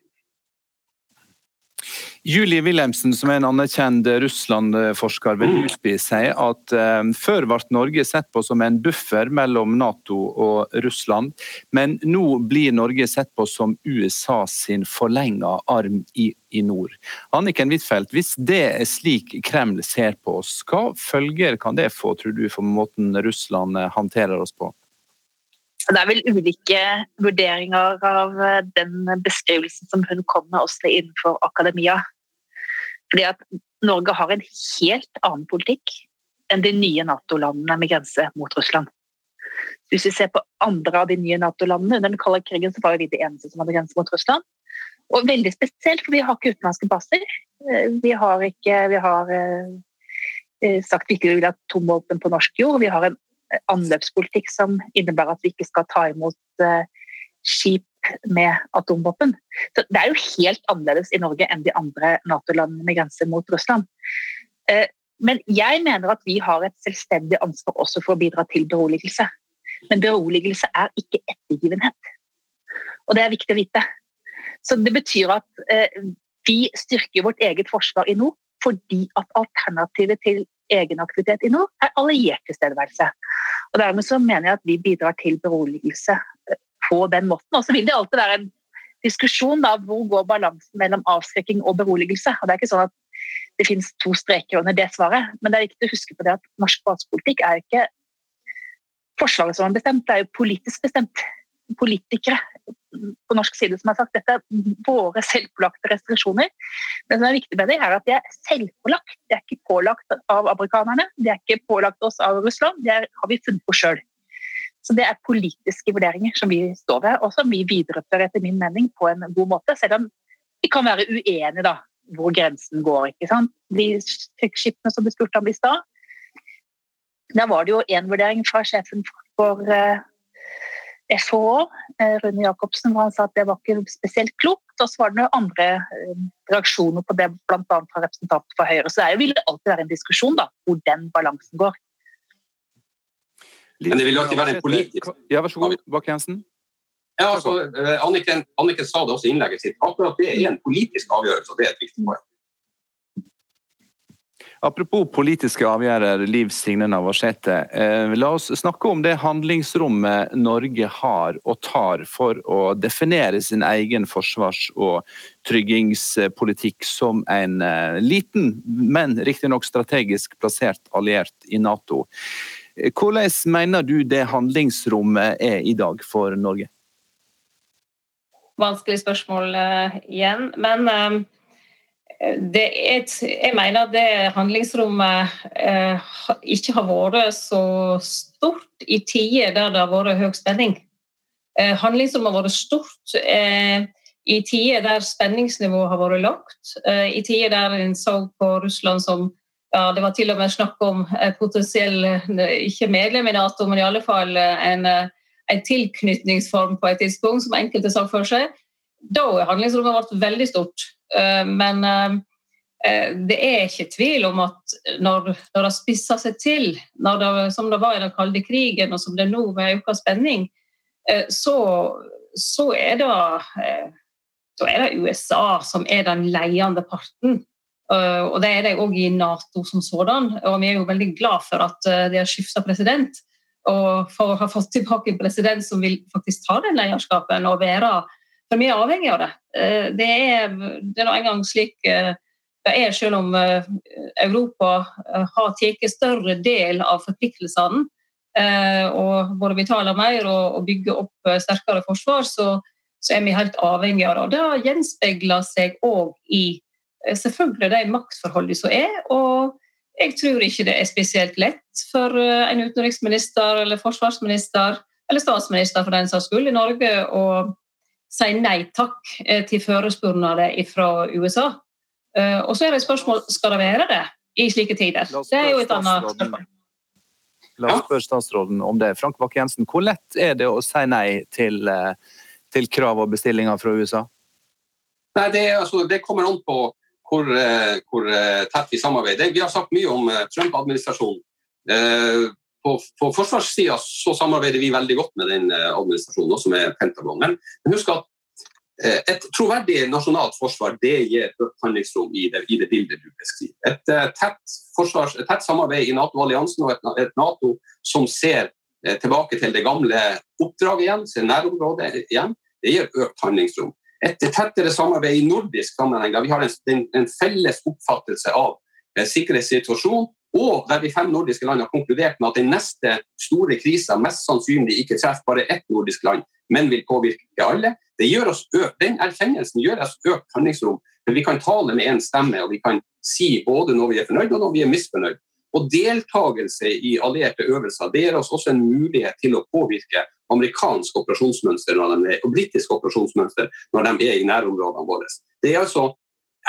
Speaker 2: Julie Wilhelmsen, som er en anerkjent Russland-forsker ved Husby, USBY, sier at uh, før ble Norge sett på som en buffer mellom Nato og Russland, men nå blir Norge sett på som USA sin forlenga arm i, i nord. Anniken Huitfeldt, hvis det er slik Kreml ser på oss, hva følger kan det få, tror du, for måten Russland eh, håndterer oss på?
Speaker 5: Det er vel ulike vurderinger av eh, den beskrivelsen som hun kom med også innenfor akademia. Fordi at Norge har en helt annen politikk enn de nye Nato-landene med grense mot Russland. Hvis vi ser på andre av de nye Nato-landene Under den kalde krigen så var vi de eneste som hadde grense mot Russland. Og veldig spesielt, for vi har ikke utenlandske baser. Eh, vi har, ikke, vi har eh, sagt vi ikke vil ha atomvåpen på norsk jord. Vi har en anløpspolitikk som innebærer at vi ikke skal ta imot skip med atomvåpen. Så Det er jo helt annerledes i Norge enn de andre Nato-landene med grense mot Russland. Uh, men jeg mener at vi har et selvstendig ansvar også for å bidra til beroligelse. Men beroligelse er ikke ettergivenhet. Og det er viktig å vite. Så det betyr at uh, vi styrker vårt eget forsvar i nord fordi at alternativet til egenaktivitet i nord er alliert tilstedeværelse. Og Dermed så mener jeg at vi bidrar til beroligelse eh, på den måten. Og så vil det alltid være en diskusjon da, hvor går balansen mellom avskrekking og beroligelse. Og Det er ikke sånn at det finnes to streker under det svaret, men det er viktig å huske på det at norsk basepolitikk er ikke Forsvaret som har bestemt, det er jo politisk bestemt. Politikere på norsk side som har sagt dette er våre selvpålagte restriksjoner. Det som er viktig med det, er at de er selvpålagt. De er ikke pålagt av amerikanerne, de er ikke pålagt oss av Russland. Det har vi funnet på sjøl. Så det er politiske vurderinger som vi står ved, og som vi viderefører etter min mening på en god måte. Selv om vi kan være uenige da, hvor grensen går. ikke sant? De skipene som du spurte om i stad, der var det jo én vurdering fra sjefen for uh, FHO, eh, Rune Jacobsen, hvor han sa at det var ikke spesielt klokt. Og så var det noen andre eh, reaksjoner på det, bl.a. fra representanter for Høyre. Så det vil alltid være en diskusjon da, hvor den balansen går.
Speaker 3: Men det vil alltid være en politisk
Speaker 2: Ja, vær så god, Bakke-Jensen.
Speaker 3: Ja, altså, Anniken, Anniken, sa det også i innlegget sitt. Akkurat det er en politisk avgjørelse, og det er et viktig poeng.
Speaker 2: Apropos politiske avgjørelser, Liv Signe Navarsete. Eh, la oss snakke om det handlingsrommet Norge har og tar for å definere sin egen forsvars- og tryggingspolitikk som en eh, liten, men riktignok strategisk plassert alliert i Nato. Hvordan mener du det handlingsrommet er i dag for Norge?
Speaker 4: Vanskelig spørsmål uh, igjen. Men uh, et, jeg mener at det handlingsrommet eh, ikke har vært så stort i tider der det har vært høy spenning. Eh, handlingsrommet har vært stort eh, i tider der spenningsnivået har vært lavt. Eh, I tider der en så på Russland som ja, Det var til og med snakk om potensiell ikke medlem i Nato, men i alle fall en, en tilknytningsform på et tidspunkt, som enkelte sa for seg. Da har handlingsrommet vært veldig stort. Eh, men eh, eh, det er ikke tvil om at når, når det spisser seg til, det, som det var i den kalde krigen og som det er nå med økt spenning, så, så er, det, da er det USA som er den ledende parten. Og det er det òg i Nato som sådan. Og vi er jo veldig glad for at de har skifta president. Og for å ha fått tilbake en president som vil faktisk ta den lederskapen og være for vi er avhengig av det. Eh, det er, det er nå engang slik eh, det er, selv om eh, Europa har tatt større del av forpliktelsene og både betaler mer og bygger opp sterkere forsvar, så, så er vi helt avhengig av det. Og Det gjenspeiler seg òg i selvfølgelig de maktforholdene som er. og jeg tror ikke det er spesielt lett for en utenriksminister eller forsvarsminister eller statsminister for den saks skyld i Norge å si nei takk eh, til forespørsler fra USA. Eh, og så er det et spørsmål skal det være det i slike tider. Det er jo et annet spørsmål.
Speaker 2: La oss spørre statsråden om det. Frank Bakke-Jensen, hvor lett er det å si nei til, eh, til krav og bestillinger fra USA?
Speaker 3: Nei, det, altså, det kommer an på hvor, hvor, tett vi samarbeider. Vi har sagt mye om Trump-administrasjonen på, på forsvarssida så samarbeider vi veldig godt med den eh, administrasjonen, også med Pentagon. Men, husk at eh, et troverdig nasjonalt forsvar det gir økt handlingsrom i det, i det bildet du beskriver. Et, eh, tett, forsvars, et tett samarbeid i Nato-alliansen og et, et, Nato som ser tilbake til det gamle oppdraget igjen, ser nærområdet igjen, det gir økt handlingsrom. Et tettere samarbeid i nordisk sammenheng, da vi har en, en, en felles oppfattelse av sikkerhetssituasjonen og der de fem nordiske land har konkludert med at den neste store krisa mest sannsynlig ikke treffer bare ett nordisk land, men vil påvirke alle. Oss den erkjennelsen gjør oss økt handlingsrom. men vi kan tale med én stemme, og vi kan si både når vi er fornøyd og når vi er misfornøyd. Og deltakelse i allierte øvelser det gir oss også en mulighet til å påvirke amerikansk operasjonsmønster og britisk operasjonsmønster når de er i nærområdene våre. Det er altså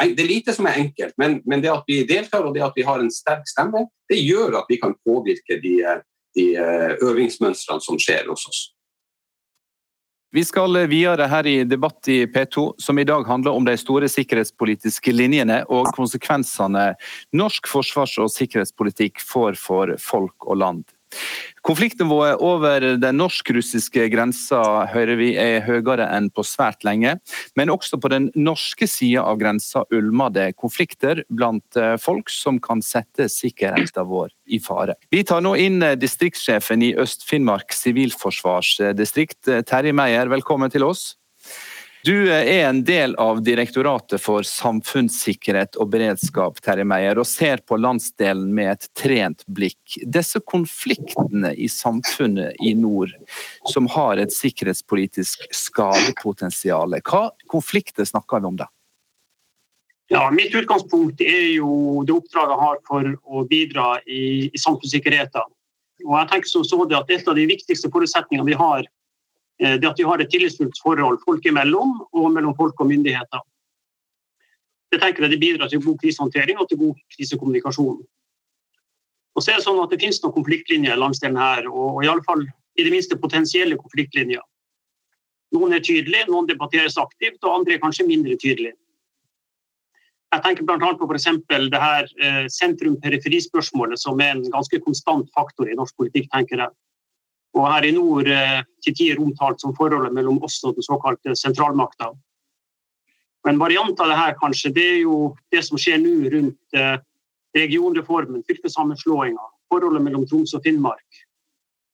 Speaker 3: det er lite som er enkelt, men, men, det at vi deltar og det at vi har en sterk stemme, det gjør at vi kan påvirke de, de eh, øvingsmønstrene som skjer hos oss.
Speaker 2: Vi skal videre her i Debatt i P2, som i dag handler om de store sikkerhetspolitiske linjene og konsekvensene norsk forsvars- og sikkerhetspolitikk får for folk og land. Konfliktnivået over den norsk-russiske grensa hører vi er høyere enn på svært lenge. Men også på den norske sida av grensa ulmer det konflikter blant eh, folk som kan sette sikkerheten vår i fare. Vi tar nå inn eh, distriktssjefen i Øst-Finnmark sivilforsvarsdistrikt, eh, Terje Meyer. Velkommen til oss. Du er en del av Direktoratet for samfunnssikkerhet og beredskap, Terje Meier, og ser på landsdelen med et trent blikk. Disse konfliktene i samfunnet i nord, som har et sikkerhetspolitisk skadepotensial, hva konflikter snakker vi om da?
Speaker 7: Ja, Mitt utgangspunkt er jo det oppdraget jeg har for å bidra i, i samfunnssikkerheten. Og jeg tenker som så det at Et av de viktigste forutsetningene vi har Eh, det at vi har et tillitsfullt forhold folk imellom og mellom folk og myndigheter. Det tenker jeg det bidrar til god krisehåndtering og til god krisekommunikasjon. Og så er Det sånn at det finnes noen konfliktlinjer langs delen her, og i alle fall i det minste potensielle konfliktlinjer. Noen er tydelige, noen debatteres aktivt, og andre er kanskje mindre tydelige. Jeg tenker bl.a. på for det her eh, sentrum-periferispørsmålet, som er en ganske konstant faktor i norsk politikk. tenker jeg. Og her i nord eh, til tider omtalt som forholdet mellom oss og den såkalte sentralmakta. En variant av det her kanskje, det er jo det som skjer nå rundt eh, regionreformen, fylkessammenslåinga, forholdet mellom Troms og Finnmark.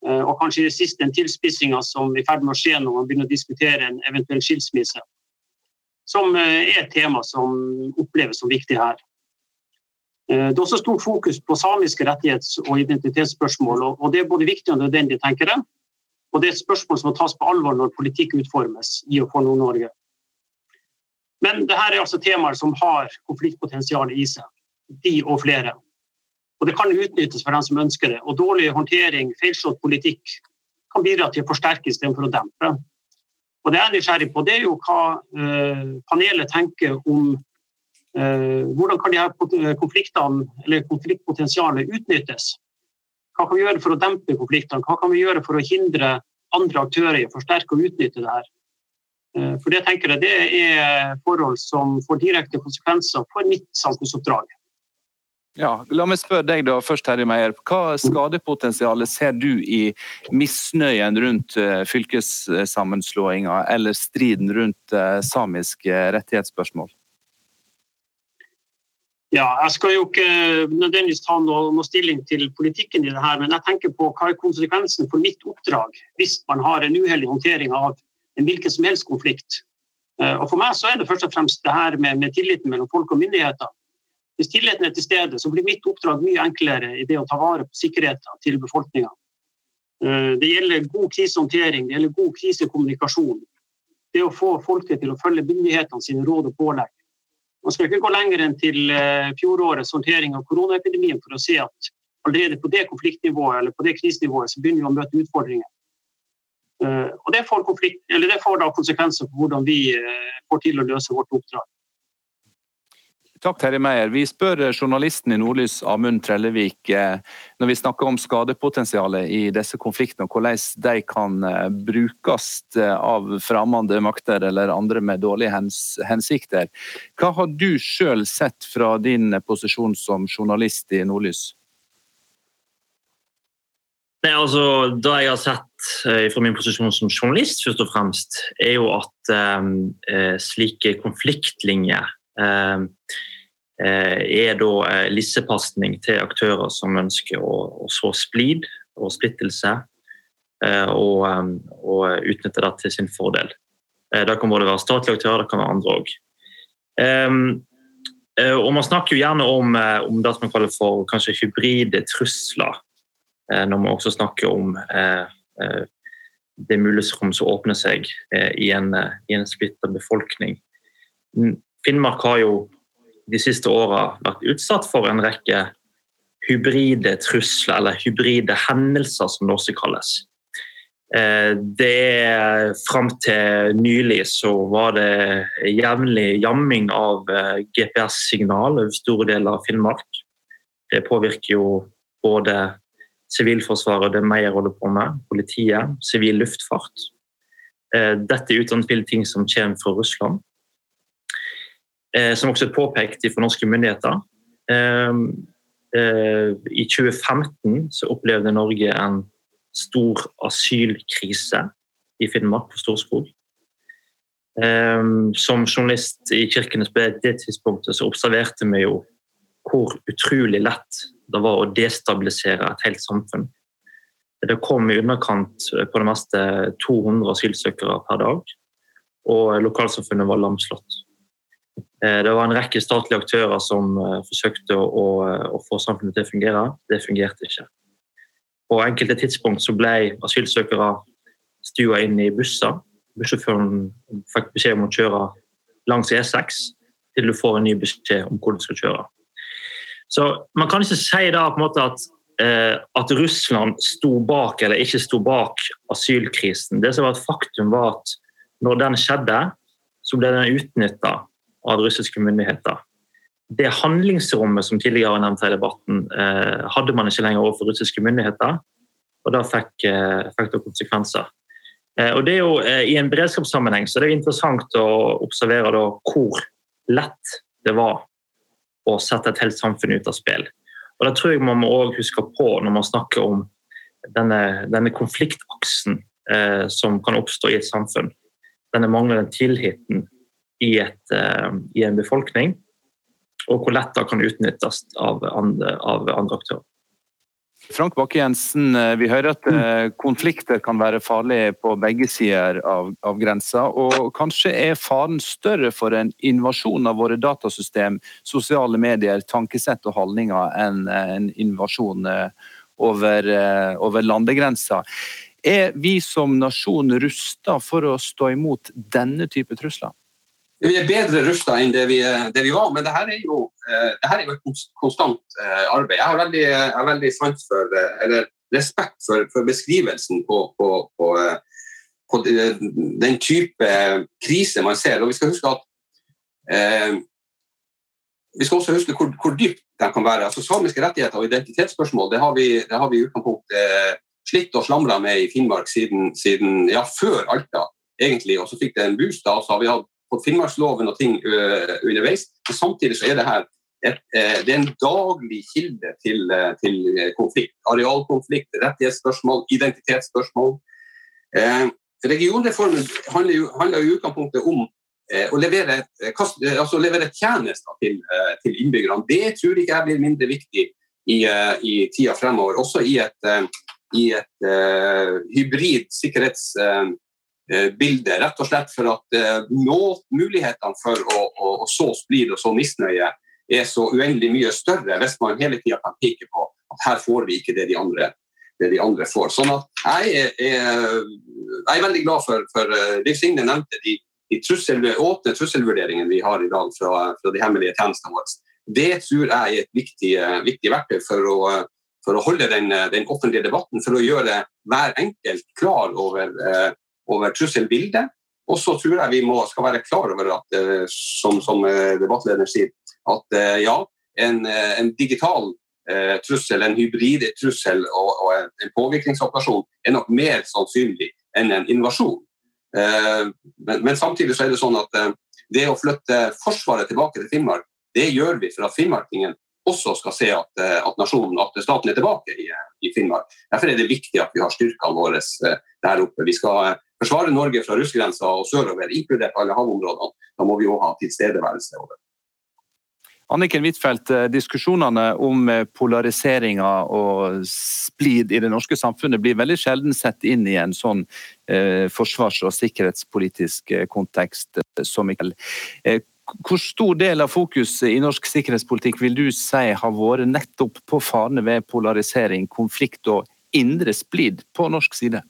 Speaker 7: Eh, og kanskje i det siste en tilspissinga som er i ferd med å skje når man begynner å diskutere en eventuell skilsmisse. Som er et tema som oppleves som viktig her. Det er også stort fokus på samiske rettighets- og identitetsspørsmål, og det er både viktig og nødvendig, tenker jeg. Og det er et spørsmål som må tas på alvor når politikk utformes i og for Nord-Norge. Men dette er altså temaer som har konfliktpotensial i seg. De og flere. Og det kan utnyttes for dem som ønsker det. Og dårlig håndtering, feilslått politikk, kan bidra til å forsterke istedenfor å dempe. Og det jeg er nysgjerrig på, det er jo hva uh, panelet tenker om hvordan kan de her konfliktene, eller konfliktpotensialet utnyttes. Hva kan vi gjøre for å dempe konfliktene? Hva kan vi gjøre for å hindre andre aktører i å forsterke og utnytte det her? Eh, for det tenker jeg det er forhold som får direkte konsekvenser for mitt samfunnsoppdrag.
Speaker 2: Ja, la meg spørre deg da først, Terje Meier. Hva skadepotensialet ser du i misnøyen rundt eh, fylkessammenslåinga eller striden rundt eh, samiske rettighetsspørsmål?
Speaker 7: Ja, Jeg skal jo ikke nødvendigvis ta noe, noe, stilling til politikken i det her, men jeg tenker på hva er konsekvensen for mitt oppdrag hvis man har en uheldig håndtering av en hvilken som helst konflikt. Eh, og For meg så er det først og fremst det her med, med tilliten mellom folk og myndigheter. Hvis tilliten er til stede, så blir mitt oppdrag mye enklere i det å ta vare på sikkerheten til befolkninga. Eh, det gjelder god krisehåndtering, det gjelder god krisekommunikasjon. Det å få folket til å følge myndighetene sine råd og pålegg. Man skal ikke gå lenger enn til eh, fjorårets håndtering av koronaepidemien for å se at allerede på det konfliktnivået eller på det krisenivået så begynner vi å møte utfordringer. Eh, og det får, det får konsekvenser for hvordan vi eh, får til å løse vårt oppdrag.
Speaker 2: Takk, Terje Meyer. Vi spør journalisten i Nordlys, Amund Trellevik, eh, når vi snakker om skadepotensialet i disse konfliktene, og hvordan de kan brukes av fremmede makter eller andre med dårlige hensikter. Hva har du sjøl sett fra din posisjon som journalist i Nordlys?
Speaker 6: Nei, altså, Det jeg har sett eh, fra min posisjon som journalist, først og fremst, er jo at eh, eh slike konfliktlinjer eh, eh, er da eh, lissepasning til aktører som ønsker å, å så splid og splittelse, og, og, utnytte det til sin fordel. det kan både være statlige aktører, det kan være andre òg. og Man snakker jo gjerne om, om det som man kaller for kanskje hybride trusler Eh, når man også snakker om eh, eh, det mulighetsrom som åpner seg i en, i en splitta befolkning. Finnmark har jo de siste åra vært utsatt for en rekke hybride trusler, eller hybride hendelser, som det også kalles. Det er Fram til nylig så var det jevnlig jamming av GPS-signal over store deler av Finnmark. Det påvirker jo både Sivilforsvaret, det Meyer holder på med, politiet, sivil luftfart. Eh, dette er uten tvil ting som kommer fra Russland. Eh, som også er påpekt fra norske myndigheter. Eh, I 2015 så opplevde Norge en stor asylkrise i Finnmark, på Storskog. Som journalist i Kirkenes på det tidspunktet så observerte vi jo hvor utrolig lett det var å destabilisere et helt samfunn. Det kom i underkant på det meste 200 asylsøkere per dag, og lokalsamfunnet var lamslått. Eh, det var en rekke statlige aktører som eh, forsøkte å, å få samfunnet til å fungere. Det fungerte ikke. På enkelte tidspunkt så ble asylsøkere stua inn i busser. Bussjåføren fikk beskjed om å kjøre langs E6 til du får en ny beskjed om hvor du skal kjøre. Så man kan ikke si da på en måte at, eh, at Russland sto bak eller ikke sto bak asylkrisen. Det som var et faktum, var at når den skjedde, så ble den utnytta av russiske myndigheter. Det handlingsrommet som tidligere nevnt i debatten, eh, hadde man ikke lenger overfor russiske myndigheter. Og det fikk, eh, fikk det konsekvenser. Eh, og det er jo I en beredskapssammenheng så det er interessant å observere da, hvor lett det var å sette et helt samfunn ut av spill. Og Det tror jeg man må også huske på når man snakker om denne, denne konfliktaksen eh, som kan oppstå i et samfunn. Denne manglende tilliten i, et, eh, i, en befolkning, og hvor lett det kan utnyttes av andre, av andre aktører.
Speaker 2: Frank Bakke-Jensen, eh, vi hører at eh, konflikter kan være farlige på begge sider av, av grensa. Og kanskje er faren større for en invasjon av våre datasystem, sosiale medier, tankesett og holdninger enn en invasjon over, over landegrensa. Er vi som nasjon rusta for å stå imot denne type trusler?
Speaker 3: Vi er bedre rusta enn det vi, det vi, var, men det her er jo, eh, det her er jo et konstant eh, arbeid. Jeg har veldig, jeg har veldig for, eh, eller respekt for, for beskrivelsen på, på, på, på, den type krise man ser. Og vi skal huske at eh, vi skal også huske hvor, hvor dypt de kan være. Altså, samiske rettigheter og identitetsspørsmål det har vi, det har vi i utgangspunktet slitt og slamra med i Finnmark siden, siden, ja, før Alta, egentlig. Og så fikk det en boost, da, så har vi hatt fått Finnmarksloven og ting uh, underveis. Men samtidig så er det her et, uh, det er en daglig kilde til, uh, til konflikt. Arealkonflikt, rettighetsspørsmål, identitetsspørsmål. regionreformen handler jo, handler i utgangspunktet om å levere, kast, altså levere tjenester til, til, innbyggerne. Det tror ikke jeg blir mindre viktig i, i tida fremover. Også i et, i et hybrid sikkerhets Eh, bildet. Rett og slett for at eh, mulighetene for å, å, å så splid og så misnøye er så uendelig mye større hvis man hele tida kan peke på at her får vi ikke det de andre, det de andre får. Sånn at jeg er, jeg er veldig glad for, for eh, Liv Signe nevnte de, de trussel, åpne trusselvurderingene vi har i dag fra, fra de hemmelige tjenestene våre. Det tror jeg er et viktig, viktig verktøy for å, for å holde den, den, offentlige debatten, for å gjøre hver enkelt klar over over trusselbildet. Og så tror jeg vi må, skal være klar over at, eh, som, som eh, debattlederen sier, at eh, ja, en, en digital trussel, en hybridtrussel og, og, en påvirkningsoperasjon er nok mer sannsynlig enn en invasjon. Men, men, samtidig så er det sånn at det å flytte Forsvaret tilbake til Finnmark, det gjør vi for at finnmarkingen også skal se at, at nasjonen, at staten er tilbake i, i, Finnmark. Derfor er det viktig at vi har styrkene våre der oppe. Vi skal forsvare Norge fra russergrensa og sørover, inkludert alle havområdene, da må vi òg ha tilstedeværelse over.
Speaker 2: Anniken Huitfeldt, eh, diskusjonene om eh, polariseringa og splid i det norske samfunnet blir veldig sjelden sett inn i en sånn eh, forsvars- og sikkerhetspolitisk eh, kontekst som i kveld. Eh, hvor stor del av fokuset i norsk sikkerhetspolitikk vil du si har vært nettopp på farene ved polarisering, konflikt og indre splid på norsk side?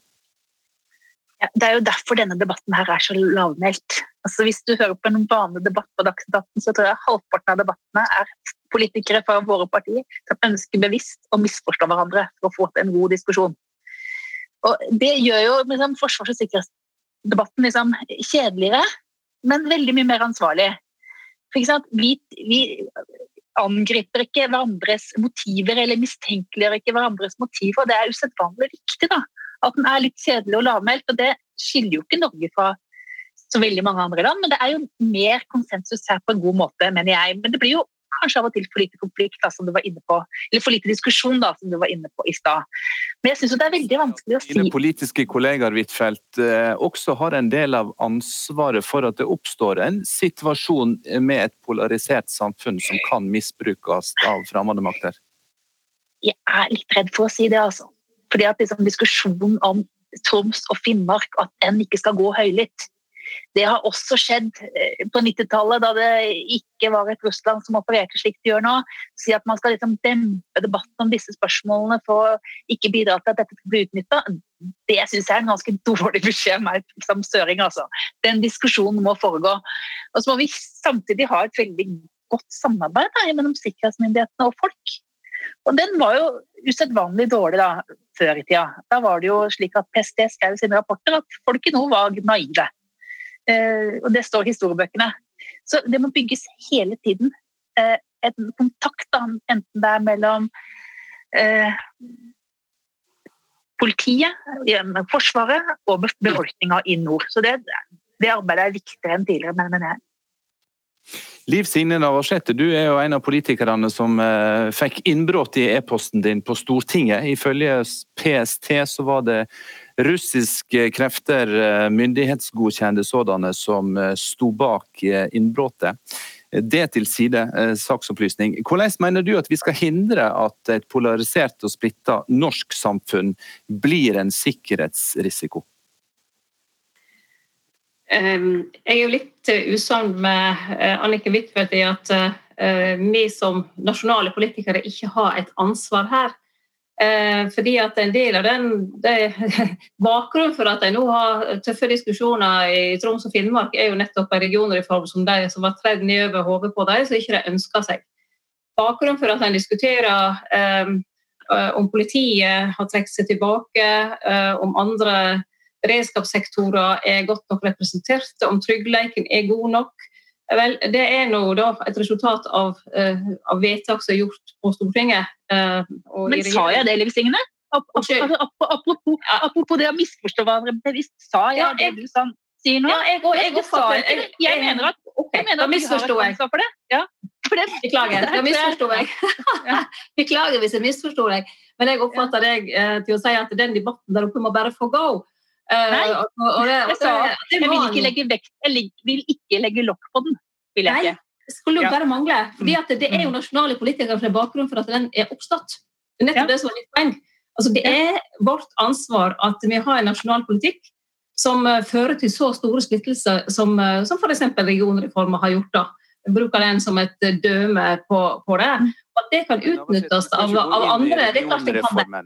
Speaker 5: Ja, det er jo derfor denne debatten her er så lavmælt. Altså, hvis du hører på en vanlig debatt på Dagsnytt 18, så tror jeg halvparten av debattene er politikere fra våre partier som ønsker bevisst å misforstå hverandre for å få til en god diskusjon. Og Det gjør jo liksom, forsvars- og sikkerhetsdebatten liksom, kjedeligere, men veldig mye mer ansvarlig. Vi, vi, angriper ikke hverandres motiver eller mistenkeliggjør ikke hverandres motiver. Det er usedvanlig viktig. da at den er litt kjedelig og lavmælt. Og det skiller jo ikke Norge fra så veldig mange andre land, men det er jo mer konsensus her på en god måte, mener jeg. Men det blir jo kanskje av og til for lite konflikt, da, som du var inne på. Eller for lite diskusjon, da, som du var inne på i stad. Men jeg syns det er veldig vanskelig å si
Speaker 2: Dine politiske kollegaer Huitfeldt, eh, også har en del av ansvaret for at det oppstår en situasjon med et polarisert samfunn som kan misbrukes av fremmede makter?
Speaker 5: Jeg er litt redd for å si det, altså. Fordi at liksom, Diskusjonen om Troms og Finnmark, at den ikke skal gå høylytt, det har også skjedd eh, på 90-tallet, da det ikke var et Russland som opererte slik de gjør nå. Si at man skal liksom dempe debatten om disse spørsmålene for å ikke bidra til at dette skal bli utnytta, det syns jeg er en ganske dårlig beskjed meg som søring. altså. Den diskusjonen må foregå. Og så må vi samtidig ha et veldig godt samarbeid da, mellom sikkerhetsmyndighetene og folk. Og den var jo usedvanlig dårlig da, før i tida. Da var det jo slik at PST skrev sine rapporter at folk i nord var naive. Eh, og det står i historiebøkene. Så det må bygges hele tiden eh, en kontakt, da, enten det er mellom eh, politiet, Forsvaret og befolkninga i nord. Så det, det arbeidet er viktigere enn tidligere, mener jeg.
Speaker 2: Liv Signe Navarsete, du er jo en av politikerne som eh, fikk innbrudd i e-posten din på Stortinget. Ifølge PST så var det russiske krefter, eh, myndighetsgodkjente sådanne, som eh, sto bak eh, innbruddet. Det til side, eh, saksopplysning. Hvordan mener du at vi skal hindre at et polarisert og splitta norsk samfunn blir en sikkerhetsrisiko?
Speaker 4: Ehm, jeg er jo litt eh, usamd med eh, Annike Huitfeldt i at eh, vi som nasjonale politikere ikke har et ansvar her. Fordi at en del av den det, Bakgrunnen for at de nå har tøffe diskusjoner i Troms og Finnmark, er jo nettopp en regionreform som, de, som var tredd nedover hodet på dem, som ikke de ønsker seg. Bakgrunnen for at en diskuterer um, om politiet har trukket seg tilbake, om andre beredskapssektorer er godt nok representert, om tryggleiken er god nok. Vel, det er nå da et resultat av, uh, av, vedtak som er gjort på Stortinget. Uh,
Speaker 5: Men sa jeg det, Liv Signe? Apropos, apropos, apropos, det å misforstå hverandre bevisst, sa jeg ja, det du sa, sier nå?
Speaker 4: Ja, jeg, jeg, jeg,
Speaker 5: jeg, jeg, jeg mener at, okay, jeg mener at har et ansvar for det. Ja.
Speaker 4: For det. Beklager, da misforsto jeg. Beklager hvis jeg misforsto deg. Men jeg oppfatter deg eh, til å si at den debatten der oppe må bare få gå.
Speaker 5: Nei, og, og det, jeg vil ikke legge vekt, jeg vil ikke legge lokk på den. vil jeg ikke.
Speaker 4: Det skulle jo bare mangle. fordi at Det er jo mm. nasjonale politikere som er bakgrunnen for at den er oppstått. Det er nettopp det som er mitt poeng. Altså, det er vårt ansvar at vi har en nasjonal politikk som eh, fører til så store splittelser som, eh, som f.eks. regionreformen har gjort. da. Jeg bruker den som et døme på, på det. Mm. At det kan utnyttes av, av andre. det er klart det kan det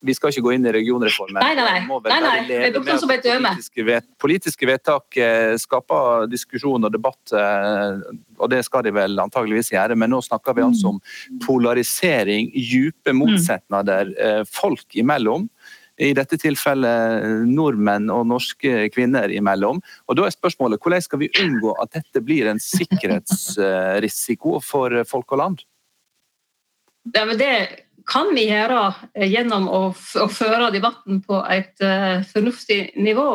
Speaker 2: vi skal ikke gå inn i regionreformen.
Speaker 4: Nei, nei, nei. nei, nei. Det er som et døme.
Speaker 2: Politiske, vet, politiske vedtak eh, skaper diskusjon og debatt, eh, og det skal de vel antageligvis gjøre. Men nå snakker vi altså om polarisering, dype motsetninger eh, folk imellom. I dette tilfellet nordmenn og norske kvinner imellom. Og Da er spørsmålet hvordan skal vi unngå at dette blir en sikkerhetsrisiko for folk og land?
Speaker 4: Ja, men det kan vi gjøre eh, gjennom å, å føre debatten på et uh, fornuftig nivå.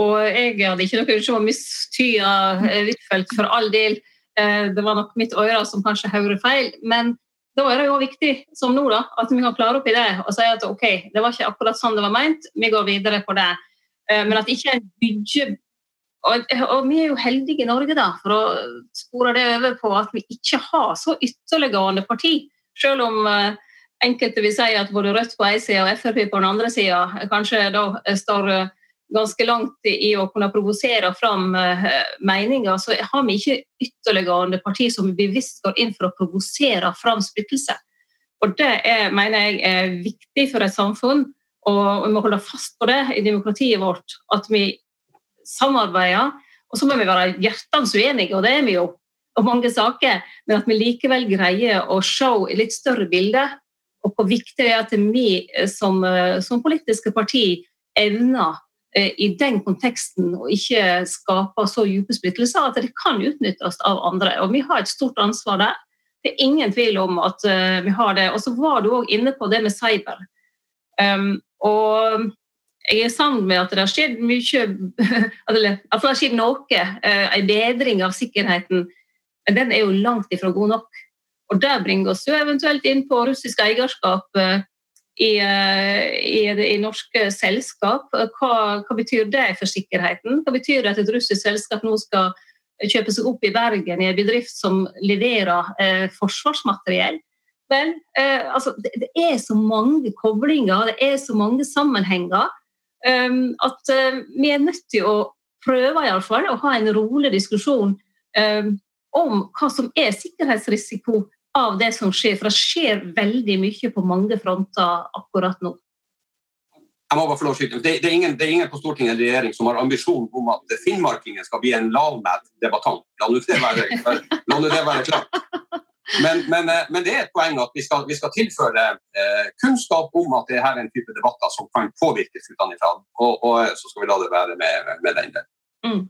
Speaker 4: Og jeg hadde ikke noe ønske om å mistyde uh, Huitfeldt for all del. Uh, det var nok mitt øre som kanskje hører feil. Men da er det jo viktig, som nå, da, at vi kan klare opp i det og si at ok, det var ikke akkurat sånn det var meint, vi går videre på det. Men at ikke en bygger og, og, vi er jo heldige i Norge da, for å spore det over på at vi ikke har så ytterliggående parti. Selv om enkelte vil si at både Rødt på en side og Frp på den andre sida kanskje da står eh, ganske langt i å kunne provosere fram meninger, så har vi ikke ytterliggående parti som bevisst går inn for å provosere fram splittelse. Og Det er, mener jeg er viktig for et samfunn, og vi må holde fast på det i demokratiet vårt. At vi samarbeider. Og så må vi være hjertens uenige, og det er vi jo og mange saker, men at vi likevel greier å se i litt større bilde og hvor viktig det er at vi eh, som, eh, som politiske parti evner eh, i den konteksten å ikke skape så dype splittelser at det kan utnyttes av andre. Og Vi har et stort ansvar der. Det er ingen tvil om at vi har det. Og så var du òg inne på det med cyber. Um, og jeg er sammen med at det har skjedd mye At det har skjedd noe. En bedring av sikkerheten. Men den er jo langt ifra god nok. Og Det bringer oss jo eventuelt inn på russisk eierskap eh, i, eh, i, i norske selskap. Hva, hva, betyr det for sikkerheten? Hva betyr det at et russisk selskap nå skal kjøpe seg opp i Bergen i en bedrift som leverer eh, forsvarsmateriell? Vel, eh, altså, det, det, er så mange koblinger, det er så mange sammenhenger, um, at uh, vi er nødt til å prøve i alle fall, å ha en rolig diskusjon om hva som er sikkerhetsrisiko av det som skjer. For det skjer veldig mye på mange fronter akkurat nå.
Speaker 3: Jeg må bare få lov å skyte. Det, det, er ingen, det er ingen på Stortinget eller regjering som har ambisjon om at finnmarkingen skal bli en lavmælt debattant. La nå det være, klart. Men, men, eh, men, det er et poeng at vi skal, vi skal tilføre eh, kunnskap om at det her er en type debatter som kan påvirkes utenfra. Og, og så skal vi la det være med, med den delen. Mm.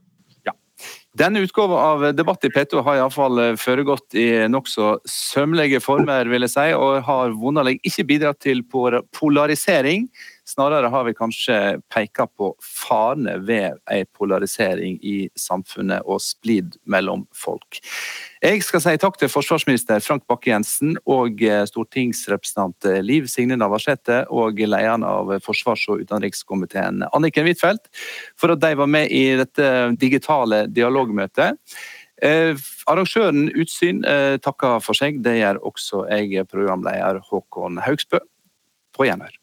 Speaker 2: Denne utgåva av Debatt i P2 har iallfall eh, foregått i nokså sømmelige former, vil jeg si, og har vonderlig ikke bidratt til polarisering. Snarere har vi kanskje peka på farene ved en polarisering i samfunnet og splid mellom folk. Jeg skal si takk til forsvarsminister Frank Bakke-Jensen og eh, stortingsrepresentant Liv Signe Navarsete og lederen av forsvars- og utenrikskomiteen Anniken Huitfeldt for at de var med i dette digitale dialogmøtet. Eh, arrangøren Utsyn eh, takker for seg. Det gjør også jeg, programleder Håkon Haugsbø. På gjenhør.